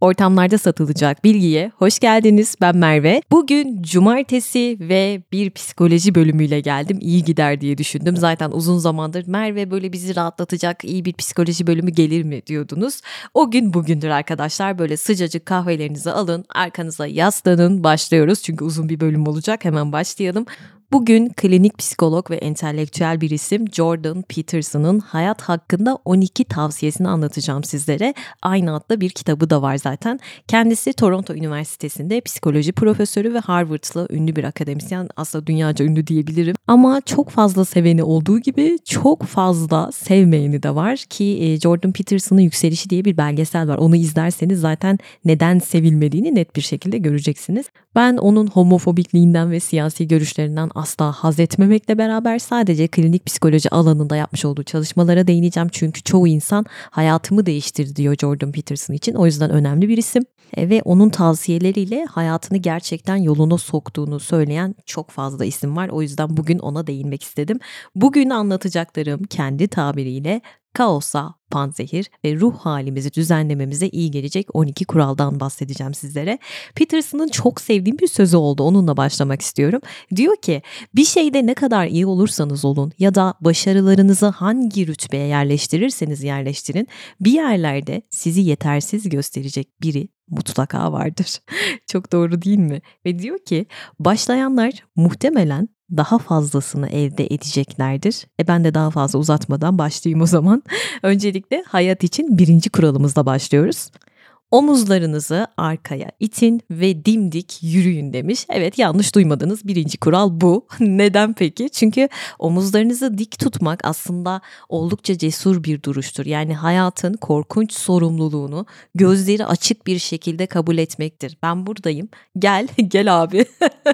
Ortamlarda satılacak bilgiye hoş geldiniz. Ben Merve. Bugün cumartesi ve bir psikoloji bölümüyle geldim. İyi gider diye düşündüm. Zaten uzun zamandır Merve böyle bizi rahatlatacak iyi bir psikoloji bölümü gelir mi diyordunuz. O gün bugündür arkadaşlar. Böyle sıcacık kahvelerinizi alın, arkanıza yaslanın. Başlıyoruz çünkü uzun bir bölüm olacak. Hemen başlayalım. Bugün klinik psikolog ve entelektüel bir isim Jordan Peterson'ın hayat hakkında 12 tavsiyesini anlatacağım sizlere. Aynı adlı bir kitabı da var zaten. Kendisi Toronto Üniversitesi'nde psikoloji profesörü ve Harvard'lı ünlü bir akademisyen. Aslında dünyaca ünlü diyebilirim. Ama çok fazla seveni olduğu gibi çok fazla sevmeyeni de var ki e, Jordan Peterson'ın Yükselişi diye bir belgesel var. Onu izlerseniz zaten neden sevilmediğini net bir şekilde göreceksiniz. Ben onun homofobikliğinden ve siyasi görüşlerinden asla haz etmemekle beraber sadece klinik psikoloji alanında yapmış olduğu çalışmalara değineceğim. Çünkü çoğu insan hayatımı değiştirdi diyor Jordan Peterson için. O yüzden önemli bir isim. E, ve onun tavsiyeleriyle hayatını gerçekten yoluna soktuğunu söyleyen çok fazla isim var. O yüzden bugün ona değinmek istedim. Bugün anlatacaklarım kendi tabiriyle kaosa, panzehir ve ruh halimizi düzenlememize iyi gelecek 12 kuraldan bahsedeceğim sizlere. Peterson'ın çok sevdiğim bir sözü oldu. Onunla başlamak istiyorum. Diyor ki bir şeyde ne kadar iyi olursanız olun ya da başarılarınızı hangi rütbeye yerleştirirseniz yerleştirin bir yerlerde sizi yetersiz gösterecek biri mutlaka vardır. Çok doğru değil mi? Ve diyor ki başlayanlar muhtemelen daha fazlasını elde edeceklerdir. E ben de daha fazla uzatmadan başlayayım o zaman. Öncelikle hayat için birinci kuralımızla başlıyoruz. Omuzlarınızı arkaya itin ve dimdik yürüyün demiş. Evet yanlış duymadınız. Birinci kural bu. Neden peki? Çünkü omuzlarınızı dik tutmak aslında oldukça cesur bir duruştur. Yani hayatın korkunç sorumluluğunu gözleri açık bir şekilde kabul etmektir. Ben buradayım. Gel, gel abi.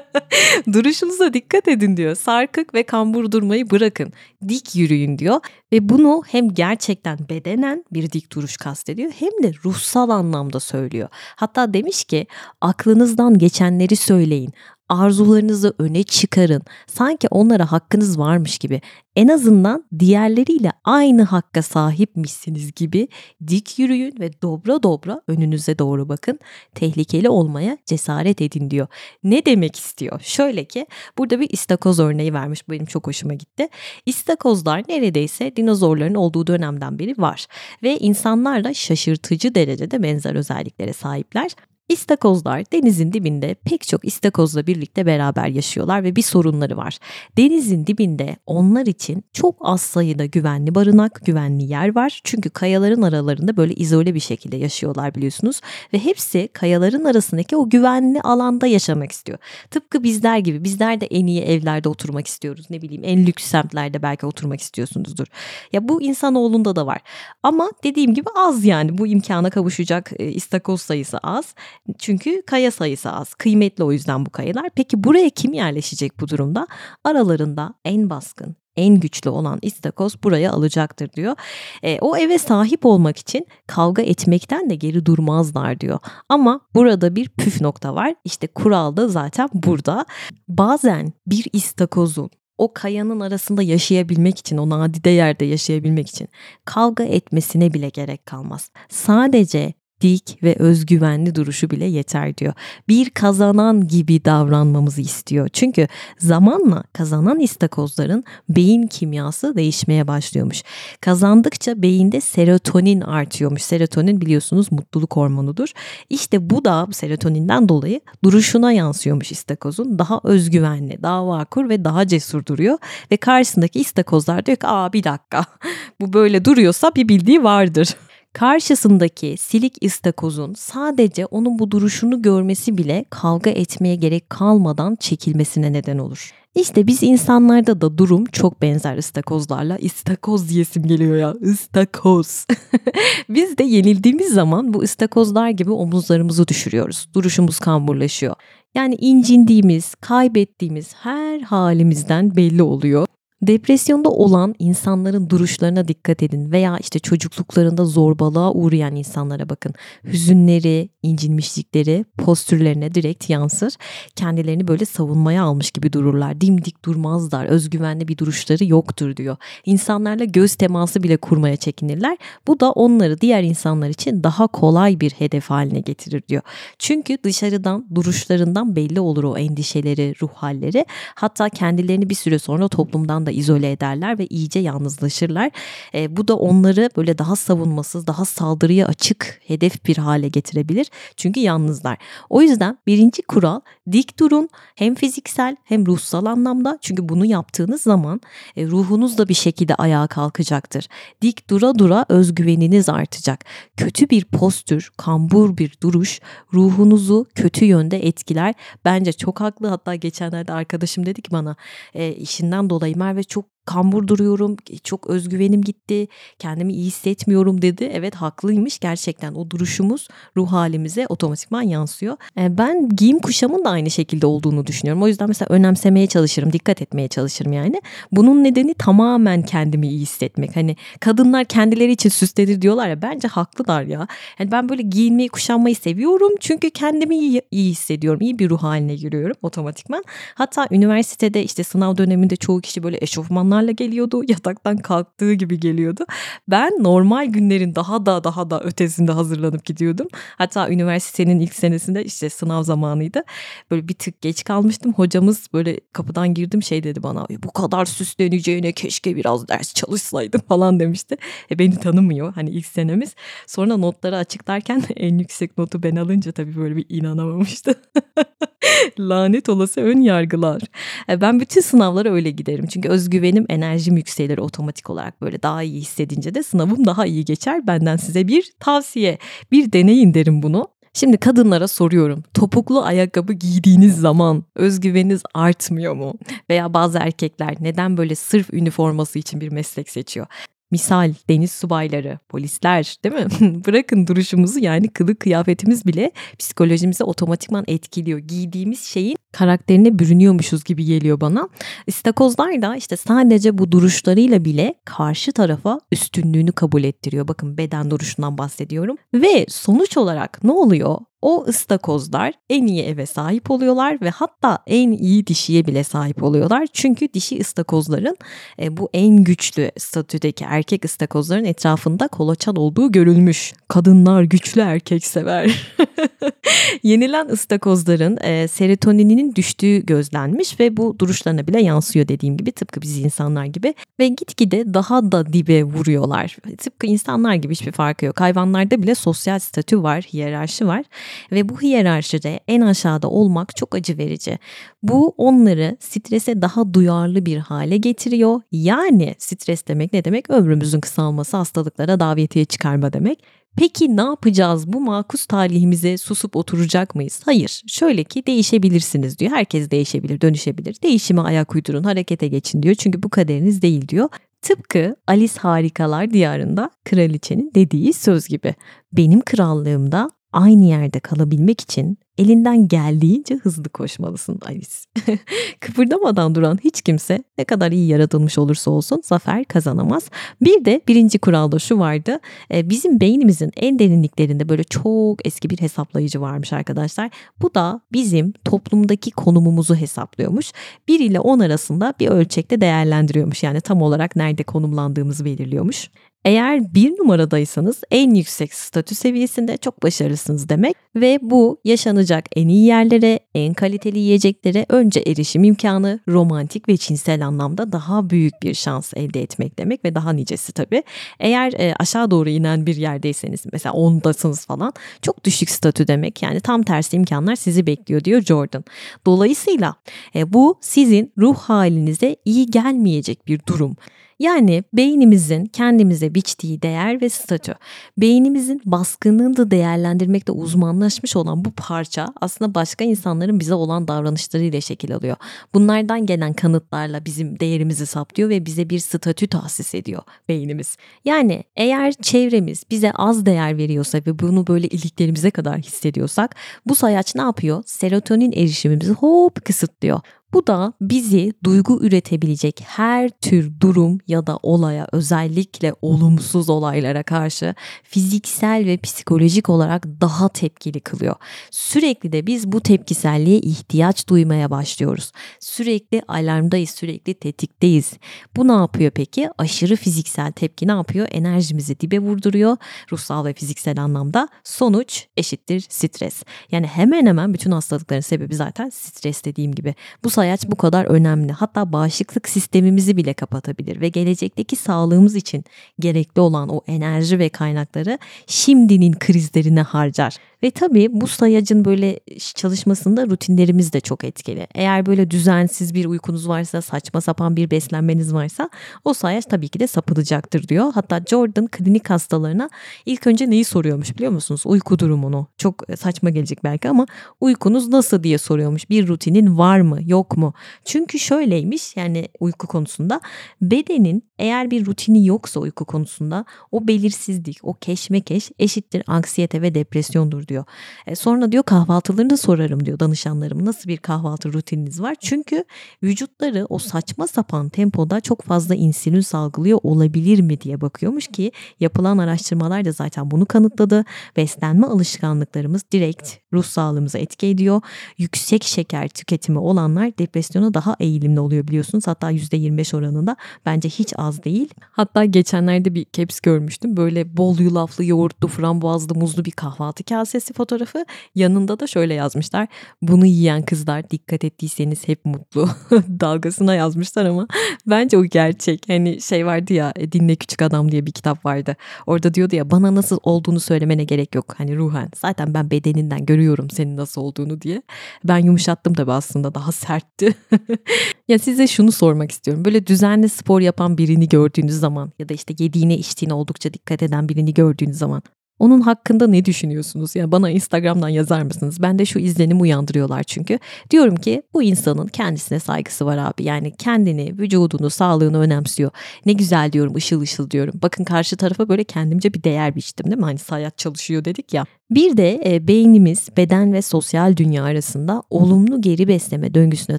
Duruşunuza dikkat edin diyor. Sarkık ve kambur durmayı bırakın. Dik yürüyün diyor. Ve bunu hem gerçekten bedenen bir dik duruş kastediyor hem de ruhsal anlamda söylüyor. Hatta demiş ki aklınızdan geçenleri söyleyin arzularınızı öne çıkarın. Sanki onlara hakkınız varmış gibi. En azından diğerleriyle aynı hakka sahipmişsiniz gibi dik yürüyün ve dobra dobra önünüze doğru bakın. Tehlikeli olmaya cesaret edin diyor. Ne demek istiyor? Şöyle ki burada bir istakoz örneği vermiş. Benim çok hoşuma gitti. İstakozlar neredeyse dinozorların olduğu dönemden beri var ve insanlarla şaşırtıcı derecede benzer özelliklere sahipler. İstakozlar denizin dibinde pek çok istakozla birlikte beraber yaşıyorlar ve bir sorunları var. Denizin dibinde onlar için çok az sayıda güvenli barınak, güvenli yer var. Çünkü kayaların aralarında böyle izole bir şekilde yaşıyorlar biliyorsunuz. Ve hepsi kayaların arasındaki o güvenli alanda yaşamak istiyor. Tıpkı bizler gibi bizler de en iyi evlerde oturmak istiyoruz. Ne bileyim en lüks semtlerde belki oturmak istiyorsunuzdur. Ya bu insanoğlunda da var. Ama dediğim gibi az yani bu imkana kavuşacak e, istakoz sayısı az. Çünkü kaya sayısı az. Kıymetli o yüzden bu kayalar. Peki buraya kim yerleşecek bu durumda? Aralarında en baskın, en güçlü olan istakoz buraya alacaktır diyor. E, o eve sahip olmak için kavga etmekten de geri durmazlar diyor. Ama burada bir püf nokta var. İşte kural da zaten burada. Bazen bir istakozun o kayanın arasında yaşayabilmek için, o nadide yerde yaşayabilmek için kavga etmesine bile gerek kalmaz. Sadece dik ve özgüvenli duruşu bile yeter diyor. Bir kazanan gibi davranmamızı istiyor. Çünkü zamanla kazanan istakozların beyin kimyası değişmeye başlıyormuş. Kazandıkça beyinde serotonin artıyormuş. Serotonin biliyorsunuz mutluluk hormonudur. İşte bu da serotoninden dolayı duruşuna yansıyormuş istakozun. Daha özgüvenli, daha vakur ve daha cesur duruyor. Ve karşısındaki istakozlar diyor ki aa bir dakika bu böyle duruyorsa bir bildiği vardır. Karşısındaki silik istakozun sadece onun bu duruşunu görmesi bile kavga etmeye gerek kalmadan çekilmesine neden olur. İşte biz insanlarda da durum çok benzer istakozlarla. İstakoz diyesim geliyor ya. İstakoz. biz de yenildiğimiz zaman bu istakozlar gibi omuzlarımızı düşürüyoruz. Duruşumuz kamburlaşıyor. Yani incindiğimiz, kaybettiğimiz her halimizden belli oluyor. Depresyonda olan insanların duruşlarına dikkat edin veya işte çocukluklarında zorbalığa uğrayan insanlara bakın. Hüzünleri, incinmişlikleri postürlerine direkt yansır. Kendilerini böyle savunmaya almış gibi dururlar. Dimdik durmazlar. Özgüvenli bir duruşları yoktur diyor. İnsanlarla göz teması bile kurmaya çekinirler. Bu da onları diğer insanlar için daha kolay bir hedef haline getirir diyor. Çünkü dışarıdan duruşlarından belli olur o endişeleri, ruh halleri. Hatta kendilerini bir süre sonra toplumdan da izole ederler ve iyice yalnızlaşırlar. E, bu da onları böyle daha savunmasız, daha saldırıya açık hedef bir hale getirebilir. Çünkü yalnızlar. O yüzden birinci kural dik durun hem fiziksel hem ruhsal anlamda. Çünkü bunu yaptığınız zaman e, ruhunuz da bir şekilde ayağa kalkacaktır. Dik dura dura özgüveniniz artacak. Kötü bir postür, kambur bir duruş ruhunuzu kötü yönde etkiler. Bence çok haklı. Hatta geçenlerde arkadaşım dedi ki bana e, işinden dolayı Merve çok kambur duruyorum, çok özgüvenim gitti, kendimi iyi hissetmiyorum dedi. Evet haklıymış gerçekten o duruşumuz ruh halimize otomatikman yansıyor. E, ben giyim kuşamın da aynı şekilde olduğunu düşünüyorum. O yüzden mesela önemsemeye çalışırım, dikkat etmeye çalışırım yani. Bunun nedeni tamamen kendimi iyi hissetmek. Hani kadınlar kendileri için süslenir diyorlar ya bence haklılar ya. Yani ben böyle giyinmeyi, kuşanmayı seviyorum çünkü kendimi iyi, iyi hissediyorum. İyi bir ruh haline giriyorum otomatikman. Hatta üniversitede işte sınav döneminde çoğu kişi böyle eşofman onlarla geliyordu. Yataktan kalktığı gibi geliyordu. Ben normal günlerin daha da daha da ötesinde hazırlanıp gidiyordum. Hatta üniversitenin ilk senesinde işte sınav zamanıydı. Böyle bir tık geç kalmıştım. Hocamız böyle kapıdan girdim şey dedi bana. Bu kadar süsleneceğine keşke biraz ders çalışsaydım falan demişti. E beni tanımıyor hani ilk senemiz. Sonra notları açıklarken en yüksek notu ben alınca tabii böyle bir inanamamıştı. Lanet olası ön yargılar. E ben bütün sınavlara öyle giderim. Çünkü özgüvenim enerjim yükselir otomatik olarak böyle daha iyi hissedince de sınavım daha iyi geçer. Benden size bir tavsiye, bir deneyin derim bunu. Şimdi kadınlara soruyorum. Topuklu ayakkabı giydiğiniz zaman özgüveniniz artmıyor mu? Veya bazı erkekler neden böyle sırf üniforması için bir meslek seçiyor? Misal deniz subayları, polisler değil mi? Bırakın duruşumuzu yani kılık kıyafetimiz bile psikolojimizi otomatikman etkiliyor. Giydiğimiz şeyin karakterine bürünüyormuşuz gibi geliyor bana. İstakozlar da işte sadece bu duruşlarıyla bile karşı tarafa üstünlüğünü kabul ettiriyor. Bakın beden duruşundan bahsediyorum. Ve sonuç olarak ne oluyor? O ıstakozlar en iyi eve sahip oluyorlar ve hatta en iyi dişiye bile sahip oluyorlar. Çünkü dişi ıstakozların e, bu en güçlü statüdeki erkek ıstakozların etrafında kolaçan olduğu görülmüş. Kadınlar güçlü erkek sever. Yenilen ıstakozların e, serotoninin düştüğü gözlenmiş ve bu duruşlarına bile yansıyor dediğim gibi tıpkı biz insanlar gibi ve gitgide daha da dibe vuruyorlar. Tıpkı insanlar gibi hiçbir farkı yok. Hayvanlarda bile sosyal statü var, hiyerarşi var ve bu hiyerarşide en aşağıda olmak çok acı verici. Bu onları strese daha duyarlı bir hale getiriyor. Yani stres demek ne demek? Ömrümüzün kısalması, hastalıklara davetiye çıkarma demek. Peki ne yapacağız? Bu makus talihimize susup oturacak mıyız? Hayır. Şöyle ki değişebilirsiniz diyor. Herkes değişebilir, dönüşebilir. Değişime ayak uydurun, harekete geçin diyor. Çünkü bu kaderiniz değil diyor. Tıpkı Alice Harikalar Diyarında kraliçenin dediği söz gibi. Benim krallığımda aynı yerde kalabilmek için elinden geldiğince hızlı koşmalısın Alice. Kıpırdamadan duran hiç kimse ne kadar iyi yaratılmış olursa olsun zafer kazanamaz. Bir de birinci kuralda şu vardı. E, bizim beynimizin en derinliklerinde böyle çok eski bir hesaplayıcı varmış arkadaşlar. Bu da bizim toplumdaki konumumuzu hesaplıyormuş. 1 ile 10 arasında bir ölçekte değerlendiriyormuş. Yani tam olarak nerede konumlandığımızı belirliyormuş. Eğer bir numaradaysanız en yüksek statü seviyesinde çok başarılısınız demek ve bu yaşanacak en iyi yerlere, en kaliteli yiyeceklere önce erişim imkanı, romantik ve cinsel anlamda daha büyük bir şans elde etmek demek ve daha nicesi tabii. Eğer e, aşağı doğru inen bir yerdeyseniz mesela ondasınız falan çok düşük statü demek. Yani tam tersi imkanlar sizi bekliyor diyor Jordan. Dolayısıyla e, bu sizin ruh halinize iyi gelmeyecek bir durum. Yani beynimizin kendimize biçtiği değer ve statü. Beynimizin baskınlığını da değerlendirmekte uzmanlaşmış olan bu parça aslında başka insanların bize olan davranışlarıyla şekil alıyor. Bunlardan gelen kanıtlarla bizim değerimizi saptıyor ve bize bir statü tahsis ediyor beynimiz. Yani eğer çevremiz bize az değer veriyorsa ve bunu böyle iliklerimize kadar hissediyorsak bu sayaç ne yapıyor? Serotonin erişimimizi hop kısıtlıyor. Bu da bizi duygu üretebilecek her tür durum ya da olaya özellikle olumsuz olaylara karşı fiziksel ve psikolojik olarak daha tepkili kılıyor. Sürekli de biz bu tepkiselliğe ihtiyaç duymaya başlıyoruz. Sürekli alarmdayız, sürekli tetikteyiz. Bu ne yapıyor peki? Aşırı fiziksel tepki ne yapıyor? Enerjimizi dibe vurduruyor ruhsal ve fiziksel anlamda. Sonuç eşittir stres. Yani hemen hemen bütün hastalıkların sebebi zaten stres dediğim gibi. Bu sayaç bu kadar önemli. Hatta bağışıklık sistemimizi bile kapatabilir ve gelecekteki sağlığımız için gerekli olan o enerji ve kaynakları şimdinin krizlerine harcar. Ve tabii bu sayacın böyle çalışmasında rutinlerimiz de çok etkili. Eğer böyle düzensiz bir uykunuz varsa, saçma sapan bir beslenmeniz varsa o sayaç tabii ki de sapılacaktır diyor. Hatta Jordan klinik hastalarına ilk önce neyi soruyormuş biliyor musunuz? Uyku durumunu. Çok saçma gelecek belki ama uykunuz nasıl diye soruyormuş. Bir rutinin var mı, yok mu? Çünkü şöyleymiş yani uyku konusunda bedenin eğer bir rutini yoksa uyku konusunda o belirsizlik, o keşmekeş eşittir anksiyete ve depresyondur diyor. E sonra diyor kahvaltılarını sorarım diyor danışanlarım. Nasıl bir kahvaltı rutininiz var? Çünkü vücutları o saçma sapan tempoda çok fazla insülin salgılıyor olabilir mi diye bakıyormuş ki yapılan araştırmalar da zaten bunu kanıtladı. Beslenme alışkanlıklarımız direkt ruh sağlığımıza etki ediyor. Yüksek şeker tüketimi olanlar depresyona daha eğilimli oluyor biliyorsunuz. Hatta %25 oranında bence hiç az değil. Hatta geçenlerde bir caps görmüştüm. Böyle bol yulaflı, yoğurtlu, frambuazlı, muzlu bir kahvaltı kasesi fotoğrafı. Yanında da şöyle yazmışlar. Bunu yiyen kızlar dikkat ettiyseniz hep mutlu. Dalgasına yazmışlar ama bence o gerçek. Hani şey vardı ya Dinle Küçük Adam diye bir kitap vardı. Orada diyordu ya bana nasıl olduğunu söylemene gerek yok. Hani ruhen zaten ben bedeninden görüyorum senin nasıl olduğunu diye. Ben yumuşattım tabii aslında daha sertti. ya size şunu sormak istiyorum. Böyle düzenli spor yapan birini gördüğünüz zaman ya da işte yediğine içtiğine oldukça dikkat eden birini gördüğünüz zaman onun hakkında ne düşünüyorsunuz? Yani bana Instagram'dan yazar mısınız? Ben de şu izlenim uyandırıyorlar çünkü. Diyorum ki bu insanın kendisine saygısı var abi. Yani kendini, vücudunu, sağlığını önemsiyor. Ne güzel diyorum, ışıl ışıl diyorum. Bakın karşı tarafa böyle kendimce bir değer biçtim değil mi? Hani sayat çalışıyor dedik ya. Bir de e, beynimiz beden ve sosyal dünya arasında olumlu geri besleme döngüsüne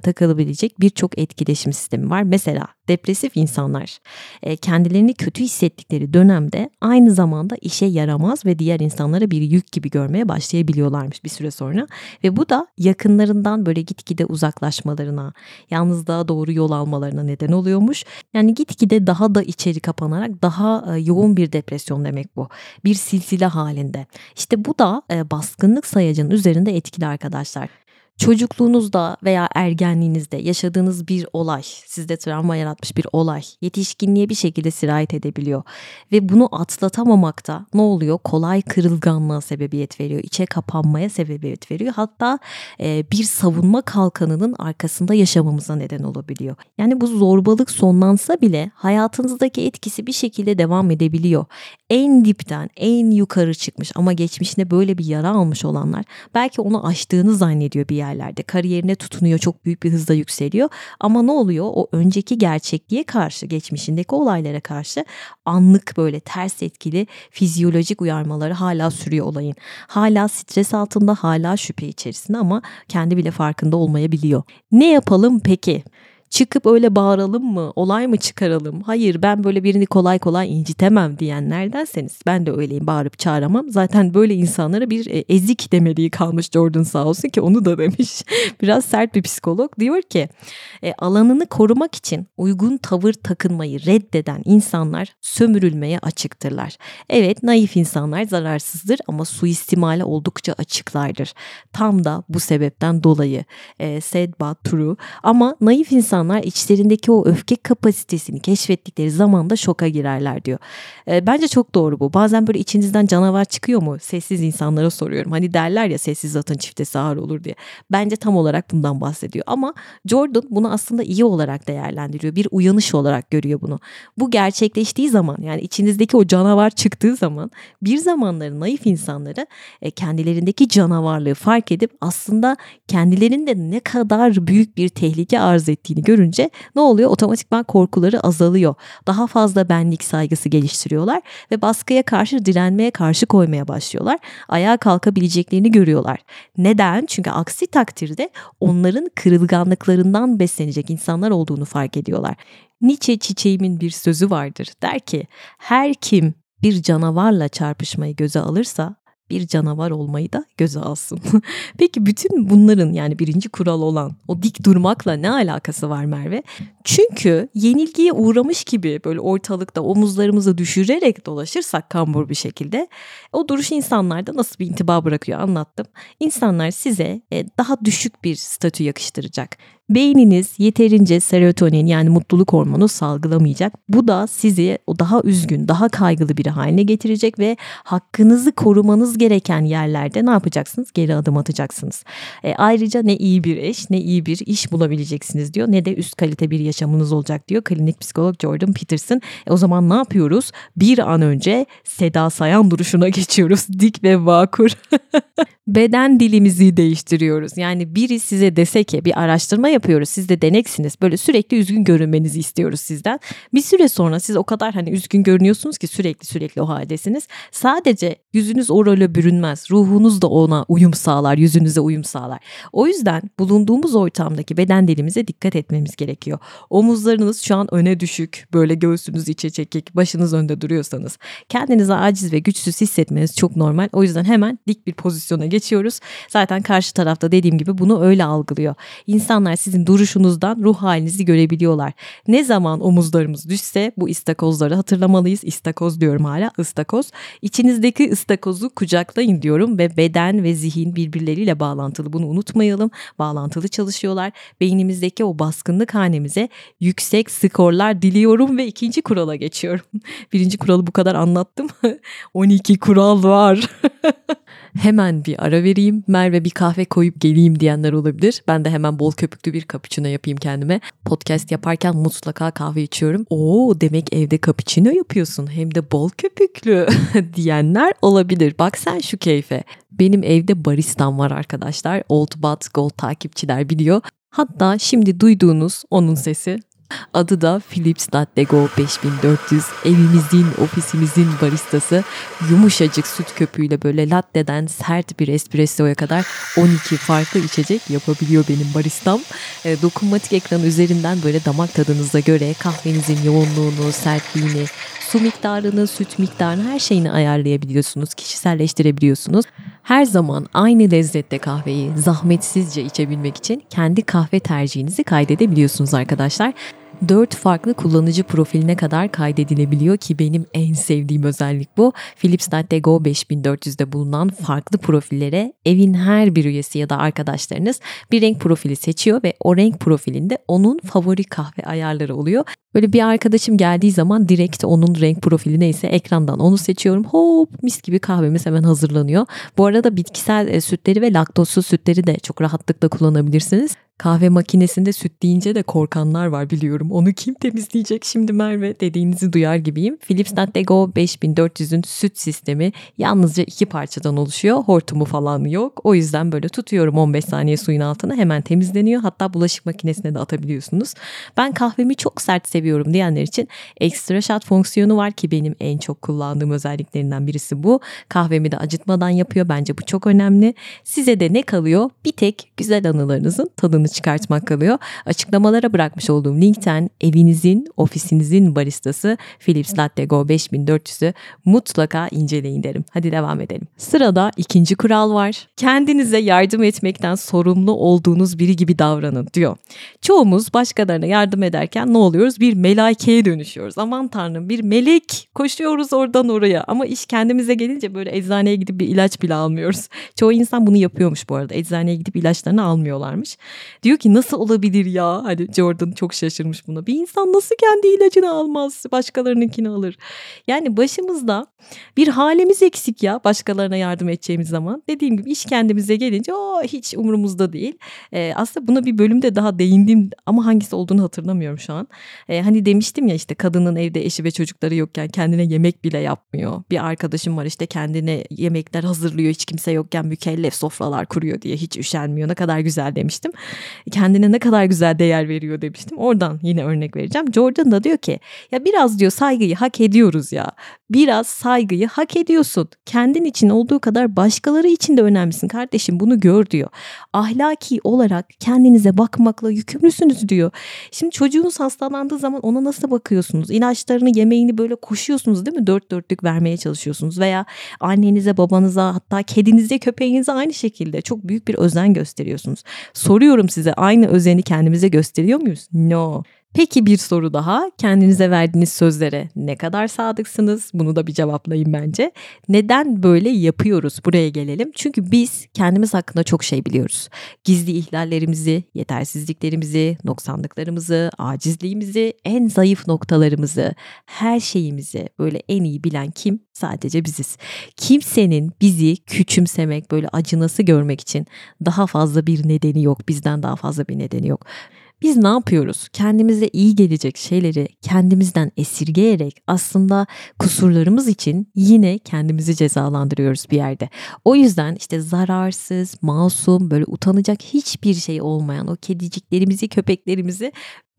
takılabilecek birçok etkileşim sistemi var. Mesela depresif insanlar e, kendilerini kötü hissettikleri dönemde aynı zamanda işe yaramaz ve diğer insanlara bir yük gibi görmeye başlayabiliyorlarmış bir süre sonra. Ve bu da yakınlarından böyle gitgide uzaklaşmalarına, yalnızlığa doğru yol almalarına neden oluyormuş. Yani gitgide daha da içeri kapanarak daha e, yoğun bir depresyon demek bu. Bir silsile halinde. İşte bu da da e, baskınlık sayacının üzerinde etkili arkadaşlar. Çocukluğunuzda veya ergenliğinizde yaşadığınız bir olay, sizde travma yaratmış bir olay yetişkinliğe bir şekilde sirayet edebiliyor. Ve bunu atlatamamakta ne oluyor? Kolay kırılganlığa sebebiyet veriyor, içe kapanmaya sebebiyet veriyor. Hatta e, bir savunma kalkanının arkasında yaşamamıza neden olabiliyor. Yani bu zorbalık sonlansa bile hayatınızdaki etkisi bir şekilde devam edebiliyor. En dipten, en yukarı çıkmış ama geçmişinde böyle bir yara almış olanlar belki onu aştığını zannediyor bir yerlerde. Kariyerine tutunuyor, çok büyük bir hızla yükseliyor. Ama ne oluyor? O önceki gerçekliğe karşı, geçmişindeki olaylara karşı anlık böyle ters etkili fizyolojik uyarmaları hala sürüyor olayın. Hala stres altında, hala şüphe içerisinde ama kendi bile farkında olmayabiliyor. Ne yapalım peki? Çıkıp öyle bağıralım mı, olay mı çıkaralım? Hayır ben böyle birini kolay kolay incitemem diyenlerdenseniz ben de öyleyim bağırıp çağıramam. Zaten böyle insanlara bir e, ezik demeliği kalmış Jordan sağ olsun ki onu da demiş. Biraz sert bir psikolog diyor ki e, alanını korumak için uygun tavır takınmayı reddeden insanlar sömürülmeye açıktırlar. Evet naif insanlar zararsızdır ama suistimale oldukça açıklardır. Tam da bu sebepten dolayı e, said but true ama naif insan insanlar içlerindeki o öfke kapasitesini keşfettikleri zaman da şoka girerler diyor. E, bence çok doğru bu. Bazen böyle içinizden canavar çıkıyor mu? Sessiz insanlara soruyorum. Hani derler ya sessiz atın çiftesi ağır olur diye. Bence tam olarak bundan bahsediyor. Ama Jordan bunu aslında iyi olarak değerlendiriyor. Bir uyanış olarak görüyor bunu. Bu gerçekleştiği zaman yani içinizdeki o canavar çıktığı zaman bir zamanların naif insanları e, kendilerindeki canavarlığı fark edip aslında kendilerinde ne kadar büyük bir tehlike arz ettiğini görüyor görünce ne oluyor? Otomatikman korkuları azalıyor. Daha fazla benlik saygısı geliştiriyorlar ve baskıya karşı direnmeye karşı koymaya başlıyorlar. Ayağa kalkabileceklerini görüyorlar. Neden? Çünkü aksi takdirde onların kırılganlıklarından beslenecek insanlar olduğunu fark ediyorlar. Nietzsche çiçeğimin bir sözü vardır. Der ki her kim bir canavarla çarpışmayı göze alırsa bir canavar olmayı da göze alsın. Peki bütün bunların yani birinci kural olan o dik durmakla ne alakası var Merve? Çünkü yenilgiye uğramış gibi böyle ortalıkta omuzlarımızı düşürerek dolaşırsak kambur bir şekilde o duruş insanlarda nasıl bir intiba bırakıyor anlattım. İnsanlar size e, daha düşük bir statü yakıştıracak. Beyniniz yeterince serotonin yani mutluluk hormonu salgılamayacak. Bu da sizi o daha üzgün, daha kaygılı biri haline getirecek ve hakkınızı korumanız gereken yerlerde ne yapacaksınız? Geri adım atacaksınız. E, ayrıca ne iyi bir eş, ne iyi bir iş bulabileceksiniz diyor. Ne de üst kalite bir yaşamınız olacak diyor. Klinik psikolog Jordan Peterson. E, o zaman ne yapıyoruz? Bir an önce Seda Sayan duruşuna geçiyoruz. Dik ve vakur. Beden dilimizi değiştiriyoruz. Yani biri size dese ki bir araştırma yapıyoruz. Siz de deneksiniz. Böyle sürekli üzgün görünmenizi istiyoruz sizden. Bir süre sonra siz o kadar hani üzgün görünüyorsunuz ki sürekli sürekli o haldesiniz. Sadece yüzünüz o role bürünmez. Ruhunuz da ona uyum sağlar, yüzünüze uyum sağlar. O yüzden bulunduğumuz ortamdaki beden dilimize dikkat etmemiz gerekiyor. Omuzlarınız şu an öne düşük, böyle göğsünüz içe çekik, başınız önde duruyorsanız kendinizi aciz ve güçsüz hissetmeniz çok normal. O yüzden hemen dik bir pozisyona geçiyoruz. Zaten karşı tarafta dediğim gibi bunu öyle algılıyor. İnsanlar sizin duruşunuzdan ruh halinizi görebiliyorlar. Ne zaman omuzlarımız düşse bu istakozları hatırlamalıyız. İstakoz diyorum hala ıstakoz. İçinizdeki ıstakozu kucaklayın diyorum ve beden ve zihin birbirleriyle bağlantılı. Bunu unutmayalım. Bağlantılı çalışıyorlar. Beynimizdeki o baskınlık hanemize yüksek skorlar diliyorum ve ikinci kurala geçiyorum. Birinci kuralı bu kadar anlattım. 12 kural var. hemen bir ara vereyim. Merve bir kahve koyup geleyim diyenler olabilir. Ben de hemen bol köpüklü bir cappuccino yapayım kendime. Podcast yaparken mutlaka kahve içiyorum. Oo demek evde cappuccino yapıyorsun hem de bol köpüklü diyenler olabilir. Bak sen şu keyfe. Benim evde baristam var arkadaşlar. Old But Gold takipçiler biliyor. Hatta şimdi duyduğunuz onun sesi Adı da Philips Latte Go 5400. Evimizin, ofisimizin baristası. Yumuşacık süt köpüğüyle böyle latte'den sert bir espressoya kadar 12 farklı içecek yapabiliyor benim baristam. E, dokunmatik ekran üzerinden böyle damak tadınıza göre kahvenizin yoğunluğunu, sertliğini, su miktarını, süt miktarını her şeyini ayarlayabiliyorsunuz, kişiselleştirebiliyorsunuz. Her zaman aynı lezzette kahveyi zahmetsizce içebilmek için kendi kahve tercihinizi kaydedebiliyorsunuz arkadaşlar. 4 farklı kullanıcı profiline kadar kaydedilebiliyor ki benim en sevdiğim özellik bu. Philips Latte Go 5400'de bulunan farklı profillere evin her bir üyesi ya da arkadaşlarınız bir renk profili seçiyor ve o renk profilinde onun favori kahve ayarları oluyor. Böyle bir arkadaşım geldiği zaman direkt onun renk profili neyse ekrandan onu seçiyorum. Hop mis gibi kahvemiz hemen hazırlanıyor. Bu arada bitkisel e, sütleri ve laktozsuz sütleri de çok rahatlıkla kullanabilirsiniz. Kahve makinesinde süt deyince de korkanlar var biliyorum. Onu kim temizleyecek şimdi Merve dediğinizi duyar gibiyim. Philips Latte Go 5400'ün süt sistemi yalnızca iki parçadan oluşuyor. Hortumu falan yok. O yüzden böyle tutuyorum 15 saniye suyun altına hemen temizleniyor. Hatta bulaşık makinesine de atabiliyorsunuz. Ben kahvemi çok sert seviyorum diyenler için extra shot fonksiyonu var ki benim en çok kullandığım özelliklerinden birisi bu. Kahvemi de acıtmadan yapıyor. Bence bu çok önemli. Size de ne kalıyor? Bir tek güzel anılarınızın tadını tadını çıkartmak kalıyor. Açıklamalara bırakmış olduğum linkten evinizin, ofisinizin baristası Philips Latte Go 5400'ü mutlaka inceleyin derim. Hadi devam edelim. Sırada ikinci kural var. Kendinize yardım etmekten sorumlu olduğunuz biri gibi davranın diyor. Çoğumuz başkalarına yardım ederken ne oluyoruz? Bir melaikeye dönüşüyoruz. Aman tanrım bir melek koşuyoruz oradan oraya. Ama iş kendimize gelince böyle eczaneye gidip bir ilaç bile almıyoruz. Çoğu insan bunu yapıyormuş bu arada. Eczaneye gidip ilaçlarını almıyorlarmış. Diyor ki nasıl olabilir ya? Hani Jordan çok şaşırmış buna. Bir insan nasıl kendi ilacını almaz, başkalarınınkini alır? Yani başımızda bir halimiz eksik ya başkalarına yardım edeceğimiz zaman. Dediğim gibi iş kendimize gelince o hiç umurumuzda değil. Ee, aslında buna bir bölümde daha değindim ama hangisi olduğunu hatırlamıyorum şu an. Ee, hani demiştim ya işte kadının evde eşi ve çocukları yokken kendine yemek bile yapmıyor. Bir arkadaşım var işte kendine yemekler hazırlıyor hiç kimse yokken mükellef sofralar kuruyor diye hiç üşenmiyor. Ne kadar güzel demiştim. Kendine ne kadar güzel değer veriyor demiştim. Oradan yine örnek vereceğim. Jordan da diyor ki ya biraz diyor saygıyı hak ediyoruz ya. Biraz saygıyı hak ediyorsun. Kendin için olduğu kadar başkaları için de önemlisin kardeşim bunu gör diyor. Ahlaki olarak kendinize bakmakla yükümlüsünüz diyor. Şimdi çocuğunuz hastalandığı zaman ona nasıl bakıyorsunuz? İlaçlarını yemeğini böyle koşuyorsunuz değil mi? Dört dörtlük vermeye çalışıyorsunuz. Veya annenize babanıza hatta kedinize köpeğinize aynı şekilde çok büyük bir özen gösteriyorsunuz. Soruyorum size aynı özeni kendimize gösteriyor muyuz? No. Peki bir soru daha. Kendinize verdiğiniz sözlere ne kadar sadıksınız? Bunu da bir cevaplayın bence. Neden böyle yapıyoruz? Buraya gelelim. Çünkü biz kendimiz hakkında çok şey biliyoruz. Gizli ihlallerimizi, yetersizliklerimizi, noksanlıklarımızı, acizliğimizi, en zayıf noktalarımızı, her şeyimizi böyle en iyi bilen kim? Sadece biziz. Kimsenin bizi küçümsemek, böyle acınası görmek için daha fazla bir nedeni yok. Bizden daha fazla bir nedeni yok. Biz ne yapıyoruz? Kendimize iyi gelecek şeyleri kendimizden esirgeyerek aslında kusurlarımız için yine kendimizi cezalandırıyoruz bir yerde. O yüzden işte zararsız, masum, böyle utanacak hiçbir şey olmayan o kediciklerimizi, köpeklerimizi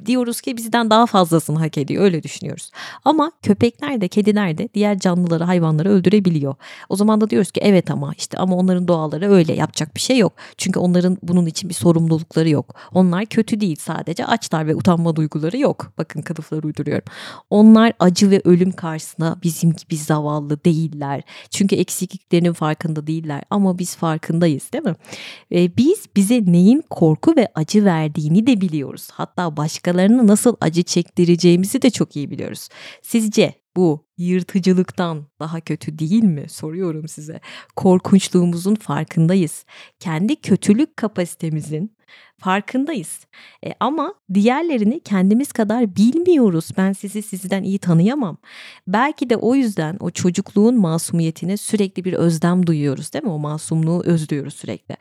diyoruz ki bizden daha fazlasını hak ediyor öyle düşünüyoruz. Ama köpekler de kediler de diğer canlıları hayvanları öldürebiliyor. O zaman da diyoruz ki evet ama işte ama onların doğaları öyle yapacak bir şey yok. Çünkü onların bunun için bir sorumlulukları yok. Onlar kötü değil sadece açlar ve utanma duyguları yok. Bakın kılıflar uyduruyorum. Onlar acı ve ölüm karşısında bizim gibi zavallı değiller. Çünkü eksikliklerinin farkında değiller ama biz farkındayız değil mi? Ve biz bize neyin korku ve acı verdiğini de biliyoruz. Hatta başka başkalarını nasıl acı çektireceğimizi de çok iyi biliyoruz. Sizce bu yırtıcılıktan daha kötü değil mi? Soruyorum size. Korkunçluğumuzun farkındayız. Kendi kötülük kapasitemizin farkındayız. E, ama diğerlerini kendimiz kadar bilmiyoruz. Ben sizi sizden iyi tanıyamam. Belki de o yüzden o çocukluğun masumiyetine sürekli bir özlem duyuyoruz değil mi? O masumluğu özlüyoruz sürekli.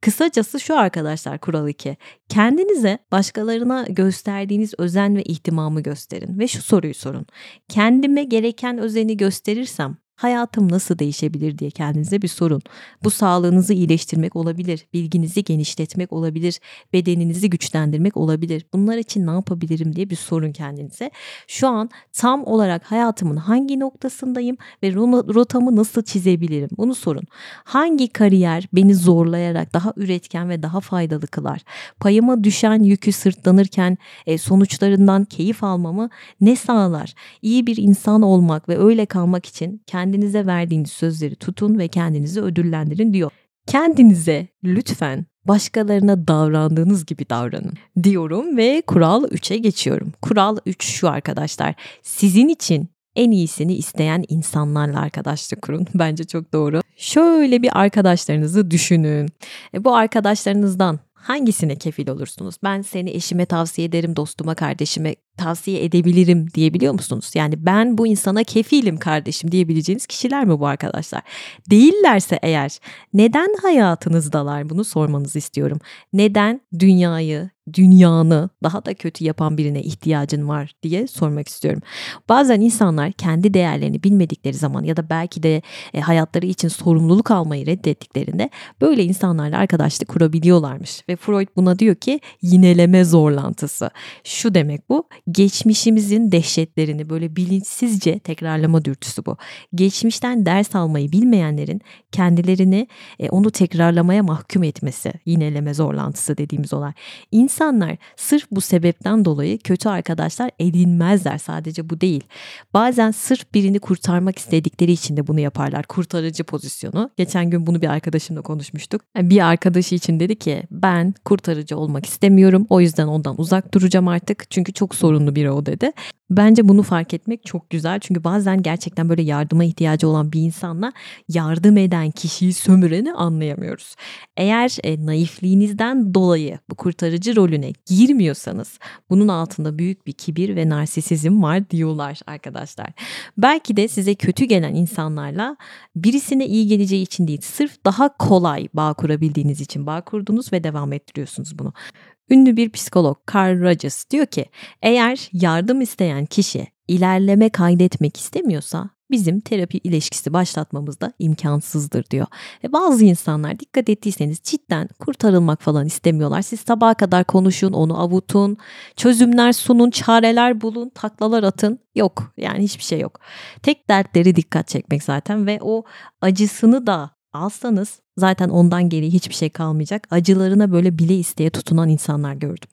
Kısacası şu arkadaşlar kural 2. Kendinize başkalarına gösterdiğiniz özen ve ihtimamı gösterin ve şu soruyu sorun. Kendime gereken özeni gösterirsem hayatım nasıl değişebilir diye kendinize bir sorun. Bu sağlığınızı iyileştirmek olabilir, bilginizi genişletmek olabilir, bedeninizi güçlendirmek olabilir. Bunlar için ne yapabilirim diye bir sorun kendinize. Şu an tam olarak hayatımın hangi noktasındayım ve rotamı nasıl çizebilirim? Bunu sorun. Hangi kariyer beni zorlayarak daha üretken ve daha faydalı kılar? Payıma düşen yükü sırtlanırken e, sonuçlarından keyif almamı ne sağlar? İyi bir insan olmak ve öyle kalmak için kendi kendinize verdiğiniz sözleri tutun ve kendinizi ödüllendirin diyor. Kendinize lütfen başkalarına davrandığınız gibi davranın diyorum ve kural 3'e geçiyorum. Kural 3 şu arkadaşlar. Sizin için en iyisini isteyen insanlarla arkadaşlık kurun. Bence çok doğru. Şöyle bir arkadaşlarınızı düşünün. E, bu arkadaşlarınızdan hangisine kefil olursunuz? Ben seni eşime tavsiye ederim, dostuma, kardeşime tavsiye edebilirim diyebiliyor musunuz? Yani ben bu insana kefilim kardeşim diyebileceğiniz kişiler mi bu arkadaşlar? Değillerse eğer neden hayatınızdalar bunu sormanızı istiyorum. Neden dünyayı, dünyanı daha da kötü yapan birine ihtiyacın var diye sormak istiyorum. Bazen insanlar kendi değerlerini bilmedikleri zaman ya da belki de e, hayatları için sorumluluk almayı reddettiklerinde böyle insanlarla arkadaşlık kurabiliyorlarmış ve Freud buna diyor ki yineleme zorlantısı. Şu demek bu geçmişimizin dehşetlerini böyle bilinçsizce tekrarlama dürtüsü bu. Geçmişten ders almayı bilmeyenlerin kendilerini e, onu tekrarlamaya mahkum etmesi yineleme zorlantısı dediğimiz olay. İnsanlar sırf bu sebepten dolayı kötü arkadaşlar edinmezler sadece bu değil. Bazen sırf birini kurtarmak istedikleri için de bunu yaparlar. Kurtarıcı pozisyonu. Geçen gün bunu bir arkadaşımla konuşmuştuk. Yani bir arkadaşı için dedi ki ben kurtarıcı olmak istemiyorum. O yüzden ondan uzak duracağım artık. Çünkü çok sorunlu biri o dedi. Bence bunu fark etmek çok güzel. Çünkü bazen gerçekten böyle yardıma ihtiyacı olan bir insanla yardım eden kişiyi sömüreni anlayamıyoruz. Eğer e, naifliğinizden dolayı bu kurtarıcı rolüne girmiyorsanız bunun altında büyük bir kibir ve narsisizm var diyorlar arkadaşlar. Belki de size kötü gelen insanlarla birisine iyi geleceği için değil sırf daha kolay bağ kurabildiğiniz için bağ kurdunuz ve devam ettiriyorsunuz bunu. Ünlü bir psikolog Carl Rogers diyor ki eğer yardım isteyen kişi ilerleme kaydetmek istemiyorsa bizim terapi ilişkisi başlatmamız da imkansızdır diyor. Ve bazı insanlar dikkat ettiyseniz cidden kurtarılmak falan istemiyorlar. Siz sabaha kadar konuşun, onu avutun, çözümler sunun, çareler bulun, taklalar atın. Yok yani hiçbir şey yok. Tek dertleri dikkat çekmek zaten ve o acısını da alsanız zaten ondan geri hiçbir şey kalmayacak. Acılarına böyle bile isteye tutunan insanlar gördüm.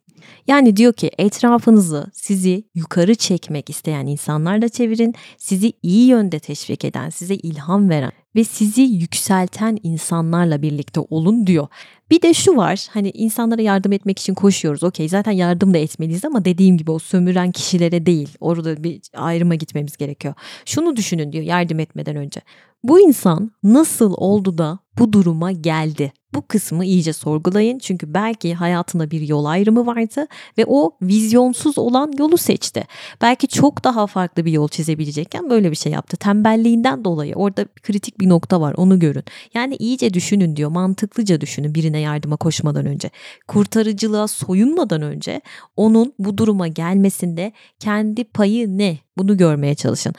Yani diyor ki etrafınızı sizi yukarı çekmek isteyen insanlarla çevirin. Sizi iyi yönde teşvik eden, size ilham veren ve sizi yükselten insanlarla birlikte olun diyor. Bir de şu var hani insanlara yardım etmek için koşuyoruz. Okey zaten yardım da etmeliyiz ama dediğim gibi o sömüren kişilere değil. Orada bir ayrıma gitmemiz gerekiyor. Şunu düşünün diyor yardım etmeden önce. Bu insan nasıl oldu da bu duruma geldi? Bu kısmı iyice sorgulayın çünkü belki hayatında bir yol ayrımı vardı ve o vizyonsuz olan yolu seçti. Belki çok daha farklı bir yol çizebilecekken böyle bir şey yaptı. Tembelliğinden dolayı orada kritik bir nokta var onu görün. Yani iyice düşünün diyor mantıklıca düşünün birine yardıma koşmadan önce. Kurtarıcılığa soyunmadan önce onun bu duruma gelmesinde kendi payı ne bunu görmeye çalışın.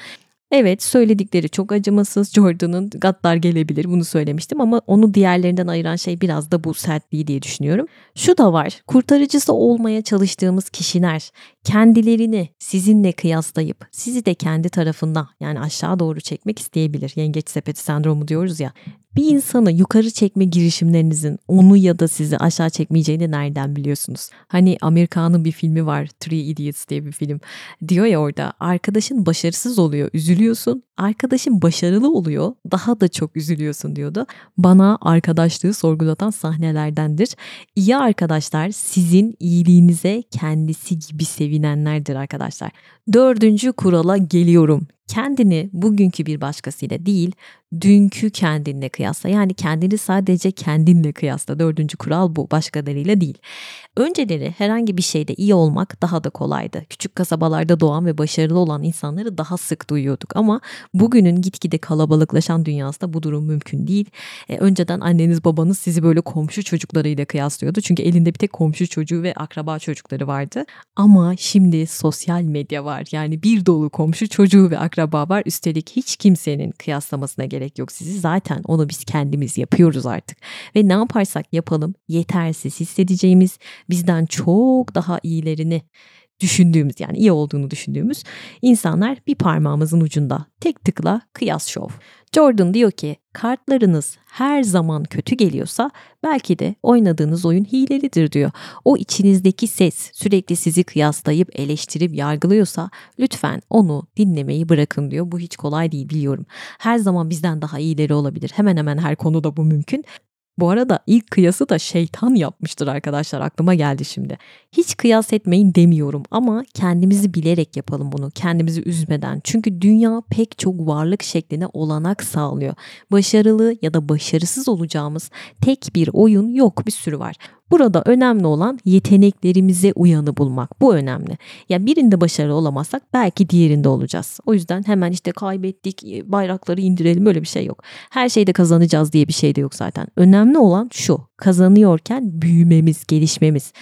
Evet söyledikleri çok acımasız. Jordan'ın gaddar gelebilir bunu söylemiştim ama onu diğerlerinden ayıran şey biraz da bu sertliği diye düşünüyorum. Şu da var kurtarıcısı olmaya çalıştığımız kişiler kendilerini sizinle kıyaslayıp sizi de kendi tarafından yani aşağı doğru çekmek isteyebilir. Yengeç sepeti sendromu diyoruz ya. Bir insanı yukarı çekme girişimlerinizin onu ya da sizi aşağı çekmeyeceğini nereden biliyorsunuz? Hani Amerikan'ın bir filmi var Three Idiots diye bir film. Diyor ya orada arkadaşın başarısız oluyor üzülüyorsun. Arkadaşın başarılı oluyor daha da çok üzülüyorsun diyordu. Bana arkadaşlığı sorgulatan sahnelerdendir. İyi arkadaşlar sizin iyiliğinize kendisi gibi sevinenlerdir arkadaşlar. Dördüncü kurala geliyorum kendini bugünkü bir başkasıyla değil, dünkü kendinle kıyasla. Yani kendini sadece kendinle kıyasla. Dördüncü kural bu, başkalarıyla değil. Önceleri herhangi bir şeyde iyi olmak daha da kolaydı. Küçük kasabalarda doğan ve başarılı olan insanları daha sık duyuyorduk ama bugünün gitgide kalabalıklaşan dünyasında bu durum mümkün değil. E, önceden anneniz babanız sizi böyle komşu çocuklarıyla kıyaslıyordu. Çünkü elinde bir tek komşu çocuğu ve akraba çocukları vardı. Ama şimdi sosyal medya var. Yani bir dolu komşu çocuğu ve akraba var. Üstelik hiç kimsenin kıyaslamasına gerek yok sizi. Zaten onu biz kendimiz yapıyoruz artık. Ve ne yaparsak yapalım yetersiz hissedeceğimiz bizden çok daha iyilerini düşündüğümüz yani iyi olduğunu düşündüğümüz insanlar bir parmağımızın ucunda tek tıkla kıyas şov. Jordan diyor ki kartlarınız her zaman kötü geliyorsa belki de oynadığınız oyun hilelidir diyor. O içinizdeki ses sürekli sizi kıyaslayıp eleştirip yargılıyorsa lütfen onu dinlemeyi bırakın diyor. Bu hiç kolay değil biliyorum. Her zaman bizden daha iyileri olabilir. Hemen hemen her konuda bu mümkün. Bu arada ilk kıyası da şeytan yapmıştır arkadaşlar aklıma geldi şimdi. Hiç kıyas etmeyin demiyorum ama kendimizi bilerek yapalım bunu kendimizi üzmeden. Çünkü dünya pek çok varlık şekline olanak sağlıyor. Başarılı ya da başarısız olacağımız tek bir oyun yok bir sürü var. Burada önemli olan yeteneklerimize uyanı bulmak. Bu önemli. Ya birinde başarılı olamazsak belki diğerinde olacağız. O yüzden hemen işte kaybettik e, bayrakları indirelim öyle bir şey yok. Her şeyde kazanacağız diye bir şey de yok zaten. Önemli olan şu kazanıyorken büyümemiz, gelişmemiz.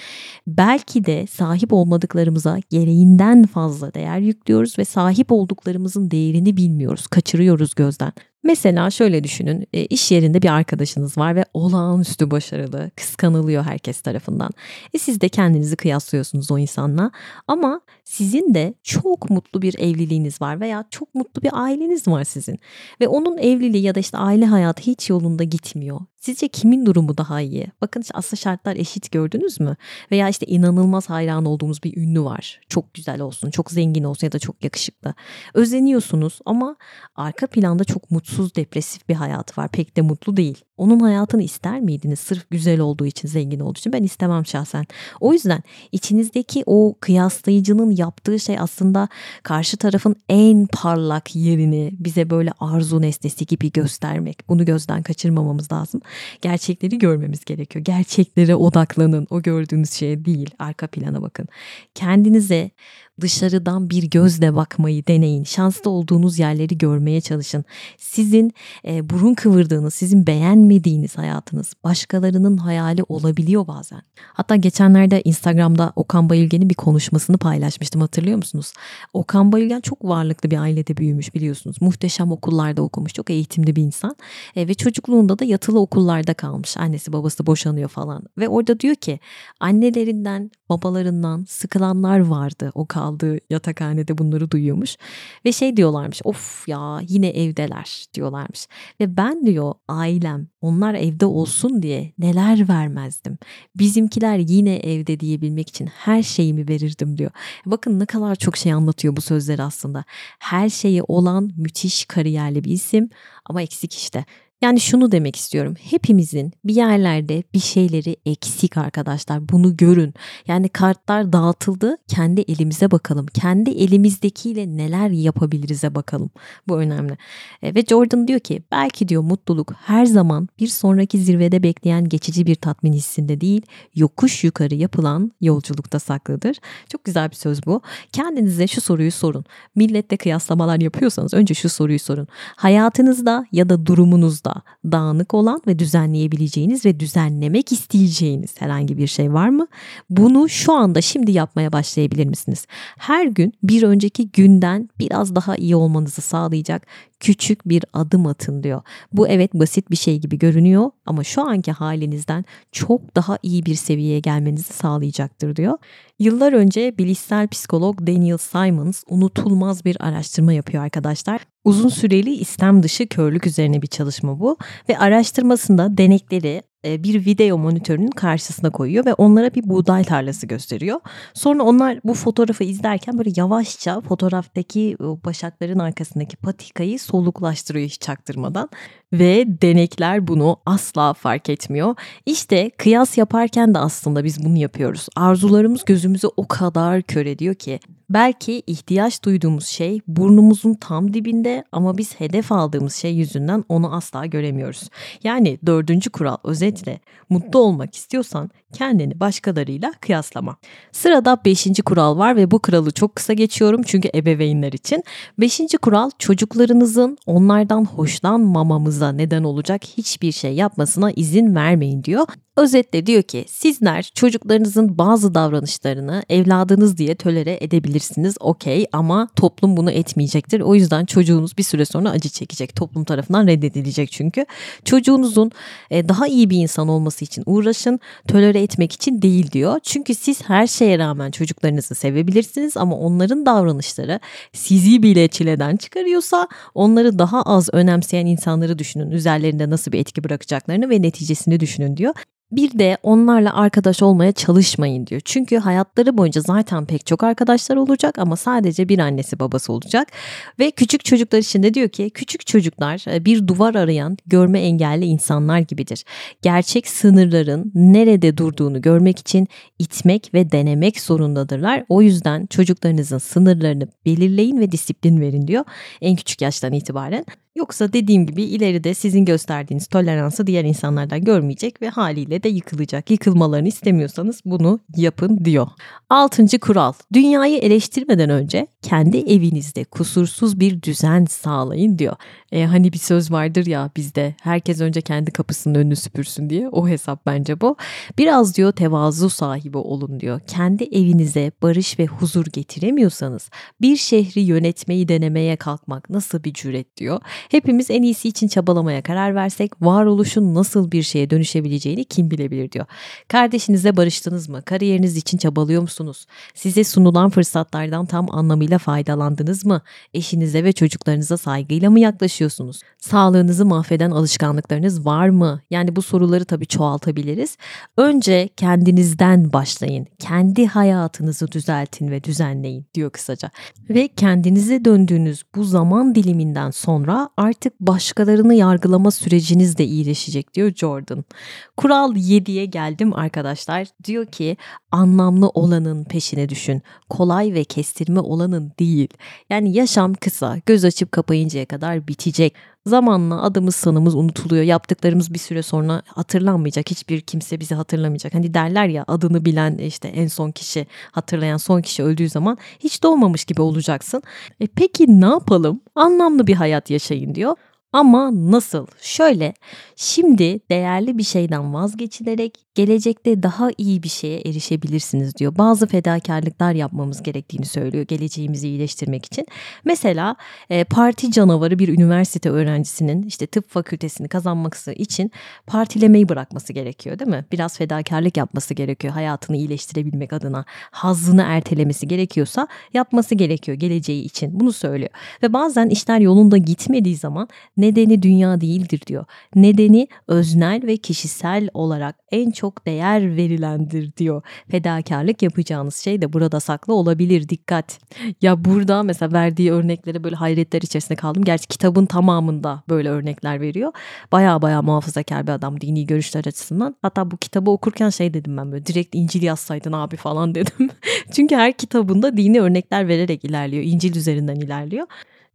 Belki de sahip olmadıklarımıza gereğinden fazla değer yüklüyoruz ve sahip olduklarımızın değerini bilmiyoruz, kaçırıyoruz gözden. Mesela şöyle düşünün, e, iş yerinde bir arkadaşınız var ve olağanüstü başarılı, kıskanılıyor herkes tarafından. E siz de kendinizi kıyaslıyorsunuz o insanla ama sizin de çok mutlu bir evliliğiniz var veya çok mutlu bir aileniz var sizin. Ve onun evliliği ya da işte aile hayatı hiç yolunda gitmiyor. Sizce kimin durumu daha iyi? Bakın işte aslında şartlar eşit gördünüz mü? Veya işte inanılmaz hayran olduğumuz bir ünlü var. Çok güzel olsun, çok zengin olsun ya da çok yakışıklı. Özeniyorsunuz ama arka planda çok mutsuz, depresif bir hayatı var. Pek de mutlu değil. Onun hayatını ister miydiniz? Sırf güzel olduğu için, zengin olduğu için ben istemem şahsen. O yüzden içinizdeki o kıyaslayıcının yaptığı şey aslında karşı tarafın en parlak yerini bize böyle arzu nesnesi gibi göstermek. Bunu gözden kaçırmamamız lazım. Gerçekleri görmemiz gerekiyor. Gerçeklere odaklanın. O gördüğünüz şeye değil, arka plana bakın. Kendinize Dışarıdan bir gözle bakmayı deneyin. Şanslı olduğunuz yerleri görmeye çalışın. Sizin e, burun kıvırdığınız, sizin beğenmediğiniz hayatınız başkalarının hayali olabiliyor bazen. Hatta geçenlerde Instagram'da Okan Bayülgen'in bir konuşmasını paylaşmıştım hatırlıyor musunuz? Okan Bayülgen çok varlıklı bir ailede büyümüş biliyorsunuz. Muhteşem okullarda okumuş, çok eğitimli bir insan. E, ve çocukluğunda da yatılı okullarda kalmış. Annesi babası boşanıyor falan. Ve orada diyor ki annelerinden, babalarından sıkılanlar vardı. O kaldığı yatakhanede bunları duyuyormuş. Ve şey diyorlarmış of ya yine evdeler diyorlarmış. Ve ben diyor ailem onlar evde olsun diye neler vermezdim. Bizimkiler yine evde diyebilmek için her şeyimi verirdim diyor. Bakın ne kadar çok şey anlatıyor bu sözler aslında. Her şeyi olan müthiş kariyerli bir isim ama eksik işte. Yani şunu demek istiyorum. Hepimizin bir yerlerde bir şeyleri eksik arkadaşlar. Bunu görün. Yani kartlar dağıtıldı. Kendi elimize bakalım. Kendi elimizdekiyle neler yapabiliriz'e bakalım. Bu önemli. E, ve Jordan diyor ki belki diyor mutluluk her zaman bir sonraki zirvede bekleyen geçici bir tatmin hissinde değil, yokuş yukarı yapılan yolculukta saklıdır. Çok güzel bir söz bu. Kendinize şu soruyu sorun. Milletle kıyaslamalar yapıyorsanız önce şu soruyu sorun. Hayatınızda ya da durumunuzda kafanızda dağınık olan ve düzenleyebileceğiniz ve düzenlemek isteyeceğiniz herhangi bir şey var mı? Bunu şu anda şimdi yapmaya başlayabilir misiniz? Her gün bir önceki günden biraz daha iyi olmanızı sağlayacak küçük bir adım atın diyor. Bu evet basit bir şey gibi görünüyor ama şu anki halinizden çok daha iyi bir seviyeye gelmenizi sağlayacaktır diyor. Yıllar önce bilişsel psikolog Daniel Simons unutulmaz bir araştırma yapıyor arkadaşlar. Uzun süreli istem dışı körlük üzerine bir çalışma bu ve araştırmasında denekleri bir video monitörünün karşısına koyuyor ve onlara bir buğday tarlası gösteriyor. Sonra onlar bu fotoğrafı izlerken böyle yavaşça fotoğraftaki başakların arkasındaki patikayı soluklaştırıyor hiç çaktırmadan ve denekler bunu asla fark etmiyor. İşte kıyas yaparken de aslında biz bunu yapıyoruz. Arzularımız gözümüzü o kadar kör ediyor ki belki ihtiyaç duyduğumuz şey burnumuzun tam dibinde ama biz hedef aldığımız şey yüzünden onu asla göremiyoruz. Yani dördüncü kural özetle mutlu olmak istiyorsan kendini başkalarıyla kıyaslama. Sırada beşinci kural var ve bu kuralı çok kısa geçiyorum çünkü ebeveynler için. Beşinci kural çocuklarınızın onlardan hoşlanmamamıza neden olacak hiçbir şey yapmasına izin vermeyin diyor. Özetle diyor ki sizler çocuklarınızın bazı davranışlarını evladınız diye tölere edebilirsiniz okey ama toplum bunu etmeyecektir. O yüzden çocuğunuz bir süre sonra acı çekecek. Toplum tarafından reddedilecek çünkü. Çocuğunuzun e, daha iyi bir insan olması için uğraşın. Tölere etmek için değil diyor. Çünkü siz her şeye rağmen çocuklarınızı sevebilirsiniz ama onların davranışları sizi bile çileden çıkarıyorsa onları daha az önemseyen insanları düşünün. Üzerlerinde nasıl bir etki bırakacaklarını ve neticesini düşünün diyor. Bir de onlarla arkadaş olmaya çalışmayın diyor. Çünkü hayatları boyunca zaten pek çok arkadaşlar olacak ama sadece bir annesi babası olacak. Ve küçük çocuklar için de diyor ki küçük çocuklar e, bir duvar arayan görme engelli insanlar gibidir. Gerçek sınırların nerede durduğunu görmek için itmek ve denemek zorundadırlar. O yüzden çocuklarınızın sınırlarını belirleyin ve disiplin verin diyor en küçük yaştan itibaren. Yoksa dediğim gibi ileride sizin gösterdiğiniz toleransı diğer insanlardan görmeyecek ve haliyle de yıkılacak. Yıkılmalarını istemiyorsanız bunu yapın diyor. Altıncı kural. Dünyayı eleştirmeden önce kendi evinizde kusursuz bir düzen sağlayın diyor. E, hani bir söz vardır ya bizde herkes önce kendi kapısının önünü süpürsün diye o hesap bence bu. Biraz diyor tevazu sahibi olun diyor. Kendi evinize barış ve huzur getiremiyorsanız bir şehri yönetmeyi denemeye kalkmak nasıl bir cüret diyor. Hepimiz en iyisi için çabalamaya karar versek varoluşun nasıl bir şeye dönüşebileceğini kim bilebilir diyor. Kardeşinizle barıştınız mı? Kariyeriniz için çabalıyor musunuz? Size sunulan fırsatlardan tam anlamıyla faydalandınız mı? Eşinize ve çocuklarınıza saygıyla mı yaklaşıyorsunuz? Sağlığınızı mahveden alışkanlıklarınız var mı? Yani bu soruları tabii çoğaltabiliriz. Önce kendinizden başlayın. Kendi hayatınızı düzeltin ve düzenleyin diyor kısaca. Ve kendinize döndüğünüz bu zaman diliminden sonra artık başkalarını yargılama süreciniz de iyileşecek diyor Jordan. Kural 7'ye geldim arkadaşlar. Diyor ki anlamlı olanın peşine düşün. Kolay ve kestirme olanın değil. Yani yaşam kısa. Göz açıp kapayıncaya kadar bitecek. Zamanla adımız sanımız unutuluyor. Yaptıklarımız bir süre sonra hatırlanmayacak. Hiçbir kimse bizi hatırlamayacak. Hani derler ya adını bilen işte en son kişi hatırlayan son kişi öldüğü zaman hiç doğmamış gibi olacaksın. E peki ne yapalım? Anlamlı bir hayat yaşayın diyor. Ama nasıl? Şöyle, şimdi değerli bir şeyden vazgeçilerek gelecekte daha iyi bir şeye erişebilirsiniz diyor. Bazı fedakarlıklar yapmamız gerektiğini söylüyor geleceğimizi iyileştirmek için. Mesela e, parti canavarı bir üniversite öğrencisinin işte tıp fakültesini kazanması için partilemeyi bırakması gerekiyor değil mi? Biraz fedakarlık yapması gerekiyor hayatını iyileştirebilmek adına. Hazzını ertelemesi gerekiyorsa yapması gerekiyor geleceği için. Bunu söylüyor. Ve bazen işler yolunda gitmediği zaman nedeni dünya değildir diyor. Nedeni öznel ve kişisel olarak en çok değer verilendir diyor. Fedakarlık yapacağınız şey de burada saklı olabilir. Dikkat. Ya burada mesela verdiği örneklere böyle hayretler içerisinde kaldım. Gerçi kitabın tamamında böyle örnekler veriyor. Baya baya muhafazakar bir adam dini görüşler açısından. Hatta bu kitabı okurken şey dedim ben böyle direkt İncil yazsaydın abi falan dedim. Çünkü her kitabında dini örnekler vererek ilerliyor. İncil üzerinden ilerliyor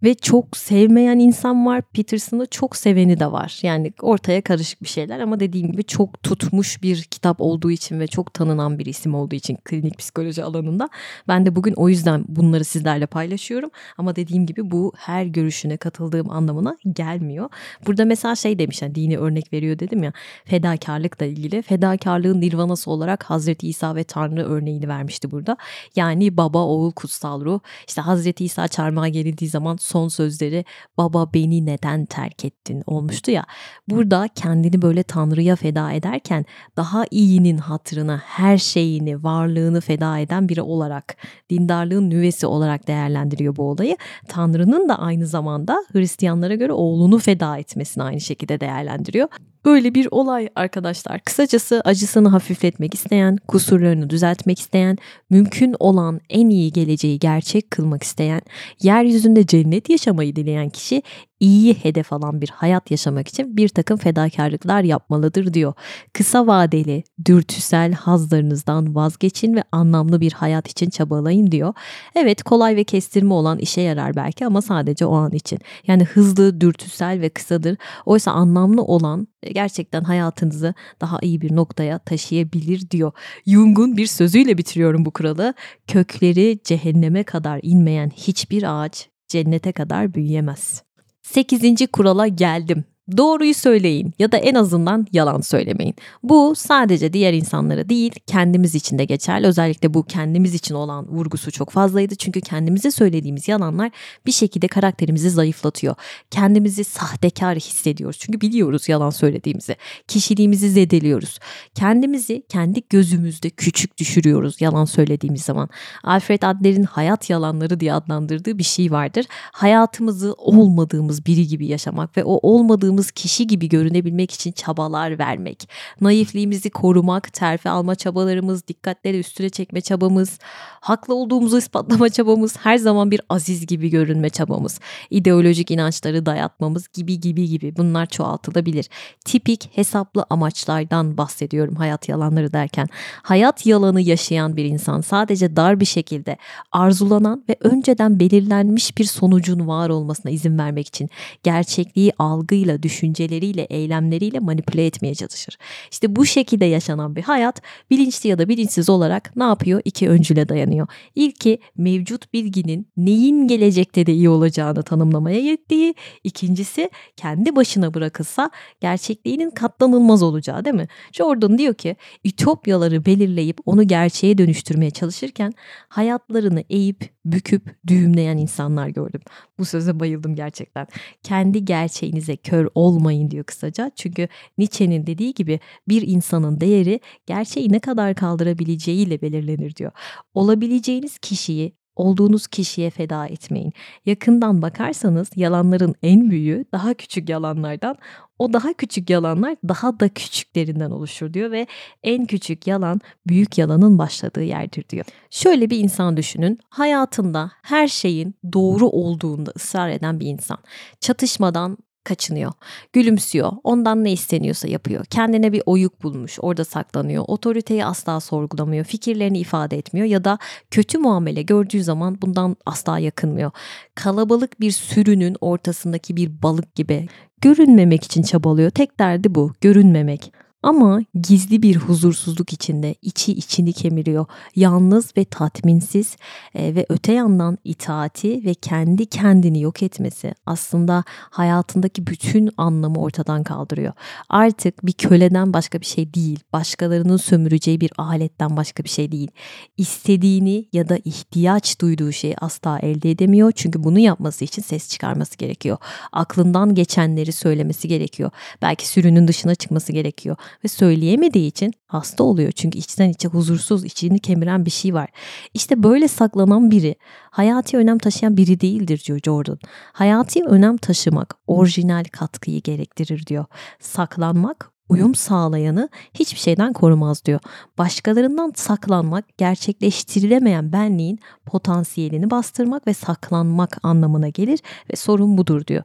ve çok sevmeyen insan var. Peterson'ı çok seveni de var. Yani ortaya karışık bir şeyler ama dediğim gibi çok tutmuş bir kitap olduğu için ve çok tanınan bir isim olduğu için klinik psikoloji alanında ben de bugün o yüzden bunları sizlerle paylaşıyorum. Ama dediğim gibi bu her görüşüne katıldığım anlamına gelmiyor. Burada mesela şey demiş yani dini örnek veriyor dedim ya fedakarlıkla ilgili. Fedakarlığın nirvanası olarak Hazreti İsa ve Tanrı örneğini vermişti burada. Yani baba, oğul, kutsal ruh. İşte Hazreti İsa çarmıha gelindiği zaman son sözleri baba beni neden terk ettin olmuştu ya. Burada kendini böyle Tanrı'ya feda ederken daha iyinin hatırına her şeyini, varlığını feda eden biri olarak, dindarlığın nüvesi olarak değerlendiriyor bu olayı. Tanrı'nın da aynı zamanda Hristiyanlara göre oğlunu feda etmesini aynı şekilde değerlendiriyor. Böyle bir olay arkadaşlar. Kısacası acısını hafifletmek isteyen, kusurlarını düzeltmek isteyen, mümkün olan en iyi geleceği gerçek kılmak isteyen, yeryüzünde cennet yaşamayı dileyen kişi iyi hedef alan bir hayat yaşamak için bir takım fedakarlıklar yapmalıdır diyor. Kısa vadeli, dürtüsel hazlarınızdan vazgeçin ve anlamlı bir hayat için çabalayın diyor. Evet kolay ve kestirme olan işe yarar belki ama sadece o an için. Yani hızlı, dürtüsel ve kısadır. Oysa anlamlı olan gerçekten hayatınızı daha iyi bir noktaya taşıyabilir diyor. Jung'un bir sözüyle bitiriyorum bu kuralı. Kökleri cehenneme kadar inmeyen hiçbir ağaç cennete kadar büyüyemez. 8. kurala geldim. Doğruyu söyleyin ya da en azından yalan söylemeyin. Bu sadece diğer insanlara değil kendimiz için de geçerli. Özellikle bu kendimiz için olan vurgusu çok fazlaydı. Çünkü kendimize söylediğimiz yalanlar bir şekilde karakterimizi zayıflatıyor. Kendimizi sahtekar hissediyoruz. Çünkü biliyoruz yalan söylediğimizi. Kişiliğimizi zedeliyoruz. Kendimizi kendi gözümüzde küçük düşürüyoruz yalan söylediğimiz zaman. Alfred Adler'in hayat yalanları diye adlandırdığı bir şey vardır. Hayatımızı olmadığımız biri gibi yaşamak ve o olmadığımız aradığımız kişi gibi görünebilmek için çabalar vermek, naifliğimizi korumak, terfi alma çabalarımız, dikkatleri üstüne çekme çabamız, haklı olduğumuzu ispatlama çabamız, her zaman bir aziz gibi görünme çabamız, ideolojik inançları dayatmamız gibi gibi gibi bunlar çoğaltılabilir. Tipik hesaplı amaçlardan bahsediyorum hayat yalanları derken. Hayat yalanı yaşayan bir insan sadece dar bir şekilde arzulanan ve önceden belirlenmiş bir sonucun var olmasına izin vermek için gerçekliği algıyla düşünceleriyle, eylemleriyle manipüle etmeye çalışır. İşte bu şekilde yaşanan bir hayat bilinçli ya da bilinçsiz olarak ne yapıyor? İki öncüle dayanıyor. İlki mevcut bilginin neyin gelecekte de iyi olacağını tanımlamaya yettiği. İkincisi kendi başına bırakılsa gerçekliğinin katlanılmaz olacağı değil mi? Jordan diyor ki ütopyaları belirleyip onu gerçeğe dönüştürmeye çalışırken hayatlarını eğip büküp düğümleyen insanlar gördüm. Bu söze bayıldım gerçekten. Kendi gerçeğinize kör olmayın diyor kısaca. Çünkü Nietzsche'nin dediği gibi bir insanın değeri gerçeği ne kadar kaldırabileceğiyle belirlenir diyor. Olabileceğiniz kişiyi olduğunuz kişiye feda etmeyin. Yakından bakarsanız yalanların en büyüğü daha küçük yalanlardan, o daha küçük yalanlar daha da küçüklerinden oluşur diyor ve en küçük yalan büyük yalanın başladığı yerdir diyor. Şöyle bir insan düşünün. Hayatında her şeyin doğru olduğunda ısrar eden bir insan. Çatışmadan kaçınıyor. Gülümsüyor. Ondan ne isteniyorsa yapıyor. Kendine bir oyuk bulmuş. Orada saklanıyor. Otoriteyi asla sorgulamıyor. Fikirlerini ifade etmiyor ya da kötü muamele gördüğü zaman bundan asla yakınmıyor. Kalabalık bir sürünün ortasındaki bir balık gibi görünmemek için çabalıyor. Tek derdi bu. Görünmemek. Ama gizli bir huzursuzluk içinde içi içini kemiriyor. Yalnız ve tatminsiz e, ve öte yandan itaati ve kendi kendini yok etmesi aslında hayatındaki bütün anlamı ortadan kaldırıyor. Artık bir köleden başka bir şey değil. Başkalarının sömüreceği bir aletten başka bir şey değil. İstediğini ya da ihtiyaç duyduğu şeyi asla elde edemiyor. Çünkü bunu yapması için ses çıkarması gerekiyor. Aklından geçenleri söylemesi gerekiyor. Belki sürünün dışına çıkması gerekiyor ve söyleyemediği için hasta oluyor. Çünkü içten içe huzursuz, içini kemiren bir şey var. İşte böyle saklanan biri hayati önem taşıyan biri değildir diyor Jordan. Hayati önem taşımak orijinal katkıyı gerektirir diyor. Saklanmak uyum sağlayanı hiçbir şeyden korumaz diyor. Başkalarından saklanmak gerçekleştirilemeyen benliğin potansiyelini bastırmak ve saklanmak anlamına gelir ve sorun budur diyor.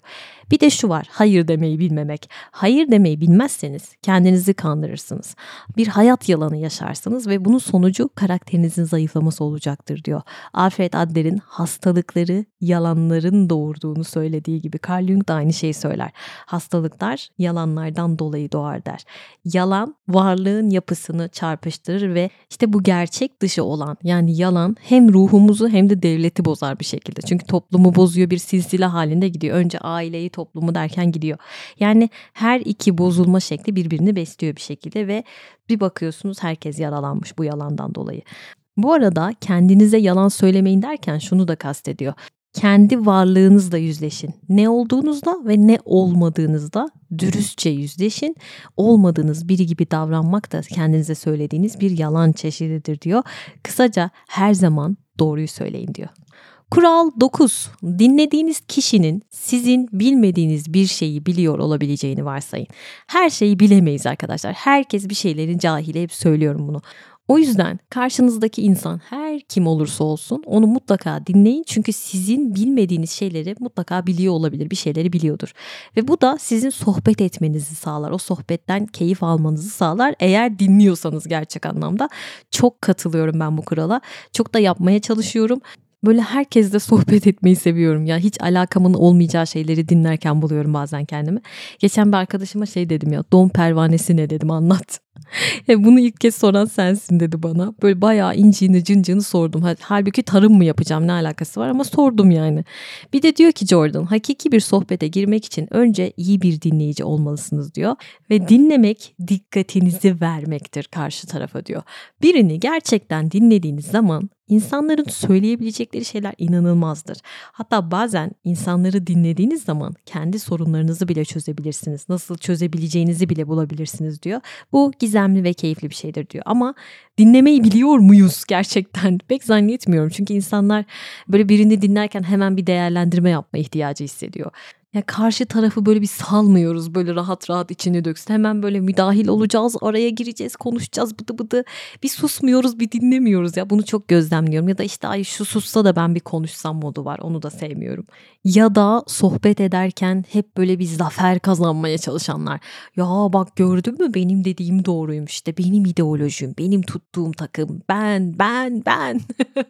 Bir de şu var hayır demeyi bilmemek. Hayır demeyi bilmezseniz kendinizi kandırırsınız. Bir hayat yalanı yaşarsınız ve bunun sonucu karakterinizin zayıflaması olacaktır diyor. Alfred Adler'in hastalıkları yalanların doğurduğunu söylediği gibi Carl Jung da aynı şeyi söyler. Hastalıklar yalanlardan dolayı doğar der. Yalan varlığın yapısını çarpıştırır ve işte bu gerçek dışı olan yani yalan hem ruhumuzu hem de devleti bozar bir şekilde. Çünkü toplumu bozuyor bir silsile halinde gidiyor. Önce aileyi toplumu derken gidiyor. Yani her iki bozulma şekli birbirini besliyor bir şekilde ve bir bakıyorsunuz herkes yaralanmış bu yalandan dolayı. Bu arada kendinize yalan söylemeyin derken şunu da kastediyor. Kendi varlığınızla yüzleşin. Ne olduğunuzda ve ne olmadığınızda dürüstçe yüzleşin. Olmadığınız biri gibi davranmak da kendinize söylediğiniz bir yalan çeşididir diyor. Kısaca her zaman doğruyu söyleyin diyor. Kural 9. Dinlediğiniz kişinin sizin bilmediğiniz bir şeyi biliyor olabileceğini varsayın. Her şeyi bilemeyiz arkadaşlar. Herkes bir şeylerin cahili hep söylüyorum bunu. O yüzden karşınızdaki insan her kim olursa olsun onu mutlaka dinleyin. Çünkü sizin bilmediğiniz şeyleri mutlaka biliyor olabilir. Bir şeyleri biliyordur. Ve bu da sizin sohbet etmenizi sağlar. O sohbetten keyif almanızı sağlar. Eğer dinliyorsanız gerçek anlamda. Çok katılıyorum ben bu kurala. Çok da yapmaya çalışıyorum böyle herkesle sohbet etmeyi seviyorum ya. Hiç alakamın olmayacağı şeyleri dinlerken buluyorum bazen kendimi. Geçen bir arkadaşıma şey dedim ya. Don pervanesi ne dedim anlat. E bunu ilk kez soran sensin dedi bana. Böyle bayağı inciğini cıncığını sordum. Halbuki tarım mı yapacağım ne alakası var ama sordum yani. Bir de diyor ki Jordan hakiki bir sohbete girmek için önce iyi bir dinleyici olmalısınız diyor. Ve dinlemek dikkatinizi vermektir karşı tarafa diyor. Birini gerçekten dinlediğiniz zaman İnsanların söyleyebilecekleri şeyler inanılmazdır. Hatta bazen insanları dinlediğiniz zaman kendi sorunlarınızı bile çözebilirsiniz. Nasıl çözebileceğinizi bile bulabilirsiniz diyor. Bu gizemli ve keyifli bir şeydir diyor. Ama dinlemeyi biliyor muyuz gerçekten? Pek zannetmiyorum. Çünkü insanlar böyle birini dinlerken hemen bir değerlendirme yapma ihtiyacı hissediyor. Ya karşı tarafı böyle bir salmıyoruz böyle rahat rahat içini döksün. Hemen böyle müdahil olacağız, araya gireceğiz, konuşacağız bıdı bıdı. Bir susmuyoruz, bir dinlemiyoruz ya. Bunu çok gözlemliyorum. Ya da işte ay şu sussa da ben bir konuşsam modu var. Onu da sevmiyorum. Ya da sohbet ederken hep böyle bir zafer kazanmaya çalışanlar. Ya bak gördün mü benim dediğim doğruymuş işte. Benim ideolojim, benim tuttuğum takım, ben, ben, ben.